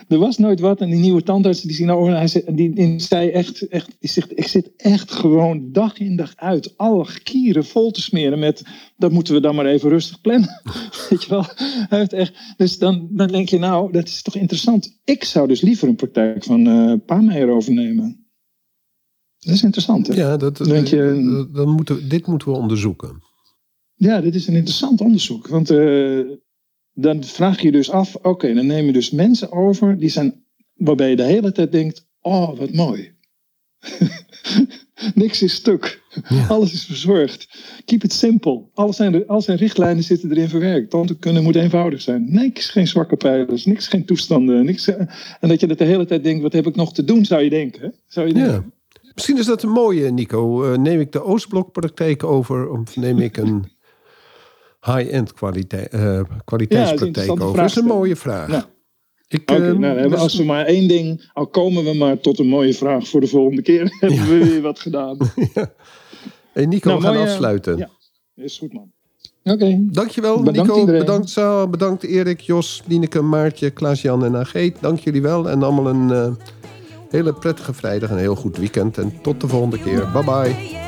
[SPEAKER 2] Er was nooit wat. En die nieuwe tandarts die zien nou, hij zei, die, die zei echt, echt die zegt, ik zit echt gewoon dag in dag uit alle kieren vol te smeren met, dat moeten we dan maar even rustig plannen. <laughs> Weet je wel. Hij heeft echt, dus dan, dan denk je nou, dat is toch interessant. Ik zou dus liever een praktijk van uh, Paameijer overnemen. Dat is interessant. Hè?
[SPEAKER 1] Ja, dat, Denk je, dan moeten, dit moeten we onderzoeken.
[SPEAKER 2] Ja, dit is een interessant onderzoek. Want uh, dan vraag je dus af, oké, dan neem je dus mensen over die zijn, waarbij je de hele tijd denkt, oh, wat mooi. <laughs> Niks is stuk. Alles is verzorgd. Keep it simple. Alles zijn, al zijn richtlijnen zitten erin verwerkt. Tandheelkunde moet eenvoudig zijn. Niks, geen zwakke pijlers. Niks, geen toestanden. Niks, eh, en dat je dat de hele tijd denkt, wat heb ik nog te doen, zou je denken. Zou je denken. Ja.
[SPEAKER 1] Misschien is dat een mooie, Nico. Uh, neem ik de Oostblokpraktijk over of neem ik een high-end kwaliteit, uh, kwaliteitspraktijk over? Dat is een mooie vraag. Ja.
[SPEAKER 2] Ik, okay, uh, nou, als we maar één ding, al komen we maar tot een mooie vraag voor de volgende keer, <laughs> hebben we weer wat gedaan. <laughs>
[SPEAKER 1] ja. Hey Nico, nou, we gaan afsluiten.
[SPEAKER 2] Ja, is goed man. Oké. Okay.
[SPEAKER 1] Dankjewel bedankt Nico, iedereen. bedankt Saal, bedankt Erik, Jos, Lineke, Maartje, Klaas-Jan en Ageet. Dank jullie wel en allemaal een uh, hele prettige vrijdag en een heel goed weekend. En tot de volgende keer. Bye bye.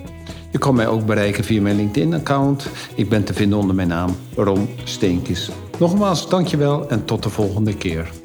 [SPEAKER 3] Je kan mij ook bereiken via mijn LinkedIn-account. Ik ben te vinden onder mijn naam Ron Steenkis. Nogmaals, dankjewel en tot de volgende keer.